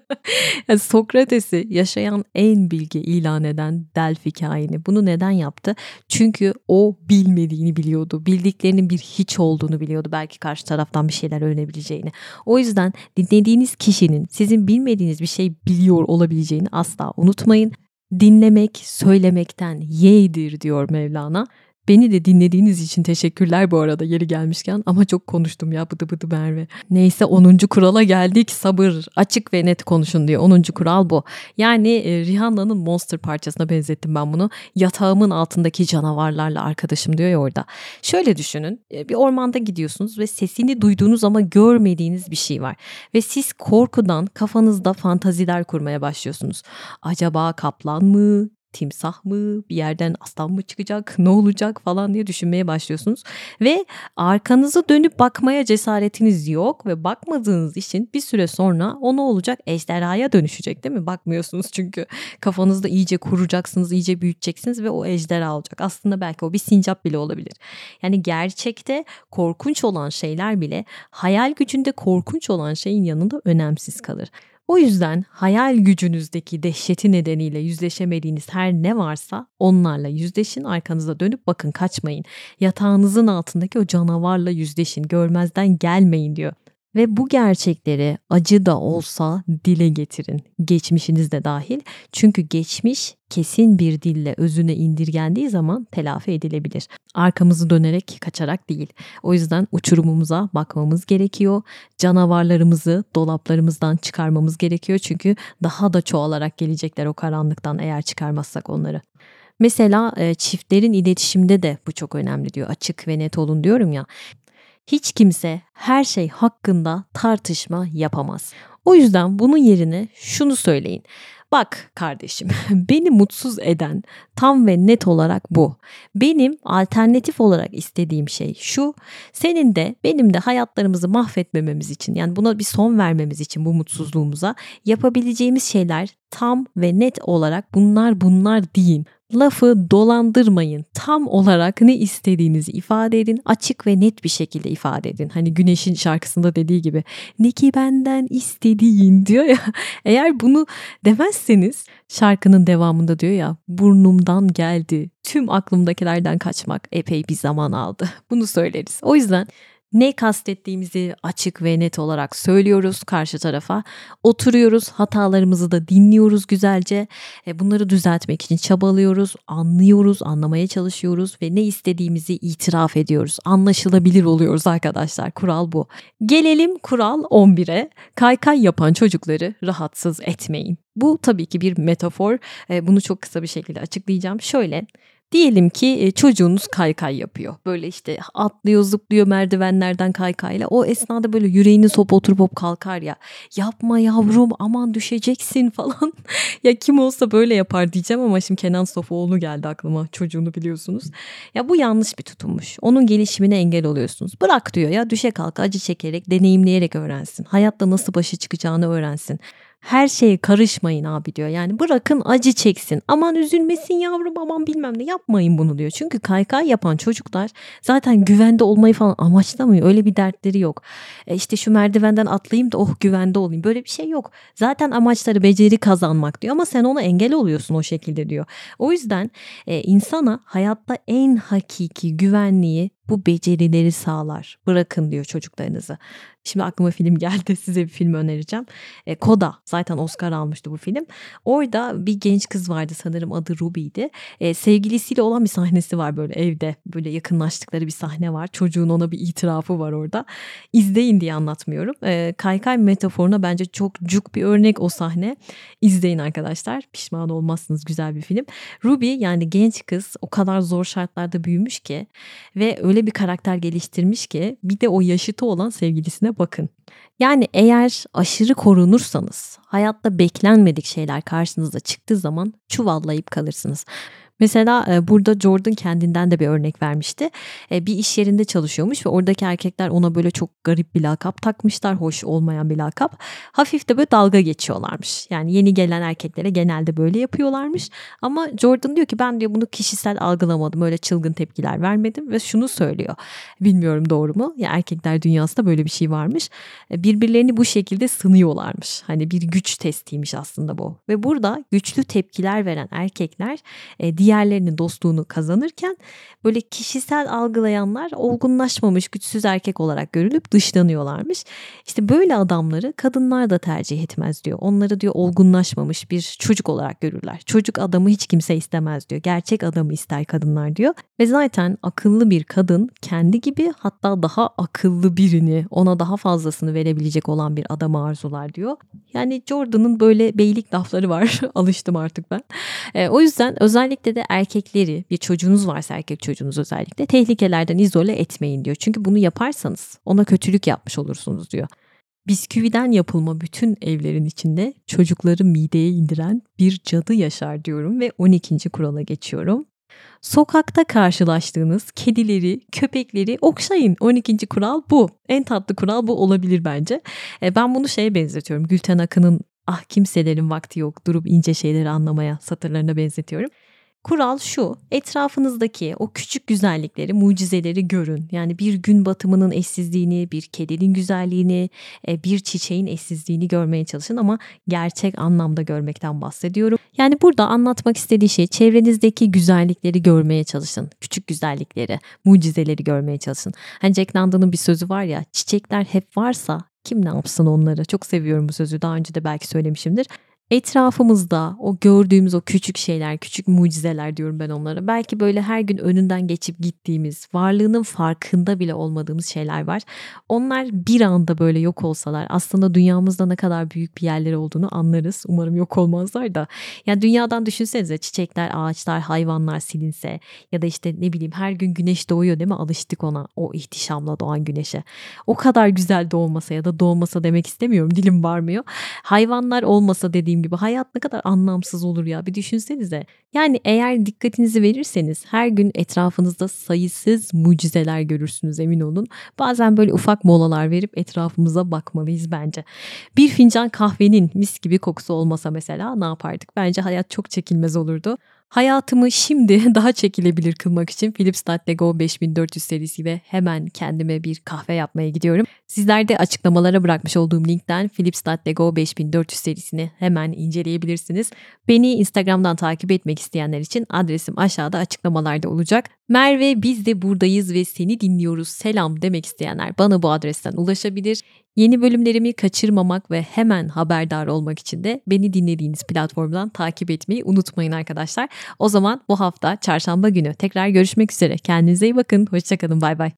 yani Sokrates'i yaşayan en bilgi ilan eden Delphi kaini. Bunu neden yaptı? Çünkü o bilmediğini biliyordu. Bildiklerinin bir hiç olduğunu biliyordu. Belki karşı taraftan bir şeyler öğrenebileceğini. O yüzden dinlediğiniz kişinin sizin bilmediğiniz bir şey biliyor olabileceğini asla unutmayın. Dinlemek söylemekten yeğdir diyor Mevlana. Beni de dinlediğiniz için teşekkürler bu arada yeri gelmişken ama çok konuştum ya bıdı bıdı Merve. Neyse 10. kurala geldik sabır açık ve net konuşun diyor 10. kural bu. Yani e, Rihanna'nın Monster parçasına benzettim ben bunu. Yatağımın altındaki canavarlarla arkadaşım diyor ya orada. Şöyle düşünün e, bir ormanda gidiyorsunuz ve sesini duyduğunuz ama görmediğiniz bir şey var. Ve siz korkudan kafanızda fantaziler kurmaya başlıyorsunuz. Acaba kaplan mı, timsah mı bir yerden aslan mı çıkacak ne olacak falan diye düşünmeye başlıyorsunuz. Ve arkanızı dönüp bakmaya cesaretiniz yok ve bakmadığınız için bir süre sonra o ne olacak ejderhaya dönüşecek değil mi? Bakmıyorsunuz çünkü kafanızda iyice kuracaksınız iyice büyüteceksiniz ve o ejderha olacak. Aslında belki o bir sincap bile olabilir. Yani gerçekte korkunç olan şeyler bile hayal gücünde korkunç olan şeyin yanında önemsiz kalır. O yüzden hayal gücünüzdeki dehşeti nedeniyle yüzleşemediğiniz her ne varsa onlarla yüzleşin, arkanıza dönüp bakın kaçmayın. Yatağınızın altındaki o canavarla yüzleşin, görmezden gelmeyin diyor. Ve bu gerçekleri acı da olsa dile getirin. Geçmişiniz de dahil. Çünkü geçmiş kesin bir dille özüne indirgendiği zaman telafi edilebilir. Arkamızı dönerek kaçarak değil. O yüzden uçurumumuza bakmamız gerekiyor. Canavarlarımızı dolaplarımızdan çıkarmamız gerekiyor. Çünkü daha da çoğalarak gelecekler o karanlıktan eğer çıkarmazsak onları. Mesela çiftlerin iletişimde de bu çok önemli diyor. Açık ve net olun diyorum ya hiç kimse her şey hakkında tartışma yapamaz. O yüzden bunun yerine şunu söyleyin. Bak kardeşim, beni mutsuz eden tam ve net olarak bu. Benim alternatif olarak istediğim şey şu. Senin de benim de hayatlarımızı mahvetmememiz için yani buna bir son vermemiz için bu mutsuzluğumuza yapabileceğimiz şeyler tam ve net olarak bunlar bunlar deyin. Lafı dolandırmayın. Tam olarak ne istediğinizi ifade edin. Açık ve net bir şekilde ifade edin. Hani Güneş'in şarkısında dediği gibi ne ki benden istediğin diyor ya. Eğer bunu demezseniz şarkının devamında diyor ya burnumdan geldi. Tüm aklımdakilerden kaçmak epey bir zaman aldı. Bunu söyleriz. O yüzden ne kastettiğimizi açık ve net olarak söylüyoruz karşı tarafa. Oturuyoruz, hatalarımızı da dinliyoruz güzelce. E, bunları düzeltmek için çabalıyoruz, anlıyoruz, anlamaya çalışıyoruz ve ne istediğimizi itiraf ediyoruz. Anlaşılabilir oluyoruz arkadaşlar. Kural bu. Gelelim kural 11'e. Kaykay yapan çocukları rahatsız etmeyin. Bu tabii ki bir metafor. E, bunu çok kısa bir şekilde açıklayacağım. Şöyle Diyelim ki e, çocuğunuz kaykay yapıyor. Böyle işte atlıyor zıplıyor merdivenlerden kaykayla. O esnada böyle yüreğini sop oturup hop kalkar ya. Yapma yavrum aman düşeceksin falan. ya kim olsa böyle yapar diyeceğim ama şimdi Kenan Sofoğlu geldi aklıma çocuğunu biliyorsunuz. Ya bu yanlış bir tutummuş. Onun gelişimine engel oluyorsunuz. Bırak diyor ya düşe kalk acı çekerek deneyimleyerek öğrensin. Hayatta nasıl başa çıkacağını öğrensin her şeye karışmayın abi diyor. Yani bırakın acı çeksin. Aman üzülmesin yavrum aman bilmem ne yapmayın bunu diyor. Çünkü kaykay yapan çocuklar zaten güvende olmayı falan amaçlamıyor. Öyle bir dertleri yok. E işte şu merdivenden atlayayım da oh güvende olayım. Böyle bir şey yok. Zaten amaçları beceri kazanmak diyor ama sen ona engel oluyorsun o şekilde diyor. O yüzden e, insana hayatta en hakiki güvenliği bu becerileri sağlar. Bırakın diyor çocuklarınızı. Şimdi aklıma film geldi size bir film önereceğim. E, Koda zaten Oscar almıştı bu film. Orada bir genç kız vardı sanırım adı Ruby'di. E, sevgilisiyle olan bir sahnesi var böyle evde. Böyle yakınlaştıkları bir sahne var. Çocuğun ona bir itirafı var orada. İzleyin diye anlatmıyorum. E, kaykay metaforuna bence çok cuk bir örnek o sahne. İzleyin arkadaşlar. Pişman olmazsınız güzel bir film. Ruby yani genç kız o kadar zor şartlarda büyümüş ki ve öyle bir karakter geliştirmiş ki bir de o yaşıtı olan sevgilisine bakın. Yani eğer aşırı korunursanız hayatta beklenmedik şeyler karşınıza çıktığı zaman çuvallayıp kalırsınız. Mesela e, burada Jordan kendinden de bir örnek vermişti. E, bir iş yerinde çalışıyormuş ve oradaki erkekler ona böyle çok garip bir lakap takmışlar. Hoş olmayan bir lakap. Hafif de böyle dalga geçiyorlarmış. Yani yeni gelen erkeklere genelde böyle yapıyorlarmış. Ama Jordan diyor ki ben diyor bunu kişisel algılamadım. Öyle çılgın tepkiler vermedim ve şunu söylüyor. Bilmiyorum doğru mu? Ya erkekler dünyasında böyle bir şey varmış. E, birbirlerini bu şekilde sınıyorlarmış. Hani bir güç testiymiş aslında bu. Ve burada güçlü tepkiler veren erkekler diğerlerinin dostluğunu kazanırken böyle kişisel algılayanlar olgunlaşmamış güçsüz erkek olarak görülüp dışlanıyorlarmış. İşte böyle adamları kadınlar da tercih etmez diyor. Onları diyor olgunlaşmamış bir çocuk olarak görürler. Çocuk adamı hiç kimse istemez diyor. Gerçek adamı ister kadınlar diyor. Ve zaten akıllı bir kadın kendi gibi hatta daha akıllı birini ona daha fazlasını verebilecek olan bir adamı arzular diyor. Yani Jordan'ın böyle beylik lafları var. Alıştım artık ben. E, o yüzden özellikle de erkekleri bir çocuğunuz varsa erkek çocuğunuz özellikle tehlikelerden izole etmeyin diyor. Çünkü bunu yaparsanız ona kötülük yapmış olursunuz diyor. bisküviden yapılma bütün evlerin içinde çocukları mideye indiren bir cadı yaşar diyorum ve 12. kurala geçiyorum. Sokakta karşılaştığınız kedileri, köpekleri okşayın. 12. kural bu. En tatlı kural bu olabilir bence. E, ben bunu şeye benzetiyorum. Gülten Akın'ın ah kimselerin vakti yok durup ince şeyleri anlamaya satırlarına benzetiyorum. Kural şu, etrafınızdaki o küçük güzellikleri, mucizeleri görün. Yani bir gün batımının eşsizliğini, bir kedinin güzelliğini, e, bir çiçeğin eşsizliğini görmeye çalışın ama gerçek anlamda görmekten bahsediyorum. Yani burada anlatmak istediği şey çevrenizdeki güzellikleri görmeye çalışın. Küçük güzellikleri, mucizeleri görmeye çalışın. Hani Jack London'ın bir sözü var ya, çiçekler hep varsa kim ne yapsın onları? Çok seviyorum bu sözü. Daha önce de belki söylemişimdir etrafımızda o gördüğümüz o küçük şeyler, küçük mucizeler diyorum ben onlara. Belki böyle her gün önünden geçip gittiğimiz, varlığının farkında bile olmadığımız şeyler var. Onlar bir anda böyle yok olsalar aslında dünyamızda ne kadar büyük bir yerleri olduğunu anlarız. Umarım yok olmazlar da. Yani dünyadan düşünsenize çiçekler, ağaçlar, hayvanlar silinse ya da işte ne bileyim her gün güneş doğuyor değil mi? Alıştık ona o ihtişamla doğan güneşe. O kadar güzel doğmasa ya da doğmasa demek istemiyorum. Dilim varmıyor. Hayvanlar olmasa dediğim dediğim gibi hayat ne kadar anlamsız olur ya bir düşünsenize. Yani eğer dikkatinizi verirseniz her gün etrafınızda sayısız mucizeler görürsünüz emin olun. Bazen böyle ufak molalar verip etrafımıza bakmalıyız bence. Bir fincan kahvenin mis gibi kokusu olmasa mesela ne yapardık? Bence hayat çok çekilmez olurdu. Hayatımı şimdi daha çekilebilir kılmak için Philips Latte Go 5400 serisiyle hemen kendime bir kahve yapmaya gidiyorum. Sizler de açıklamalara bırakmış olduğum linkten Philips Latte Go 5400 serisini hemen inceleyebilirsiniz. Beni Instagram'dan takip etmek isteyenler için adresim aşağıda açıklamalarda olacak. Merve biz de buradayız ve seni dinliyoruz selam demek isteyenler bana bu adresten ulaşabilir. Yeni bölümlerimi kaçırmamak ve hemen haberdar olmak için de beni dinlediğiniz platformdan takip etmeyi unutmayın arkadaşlar. O zaman bu hafta çarşamba günü tekrar görüşmek üzere. Kendinize iyi bakın. Hoşçakalın. Bay bay.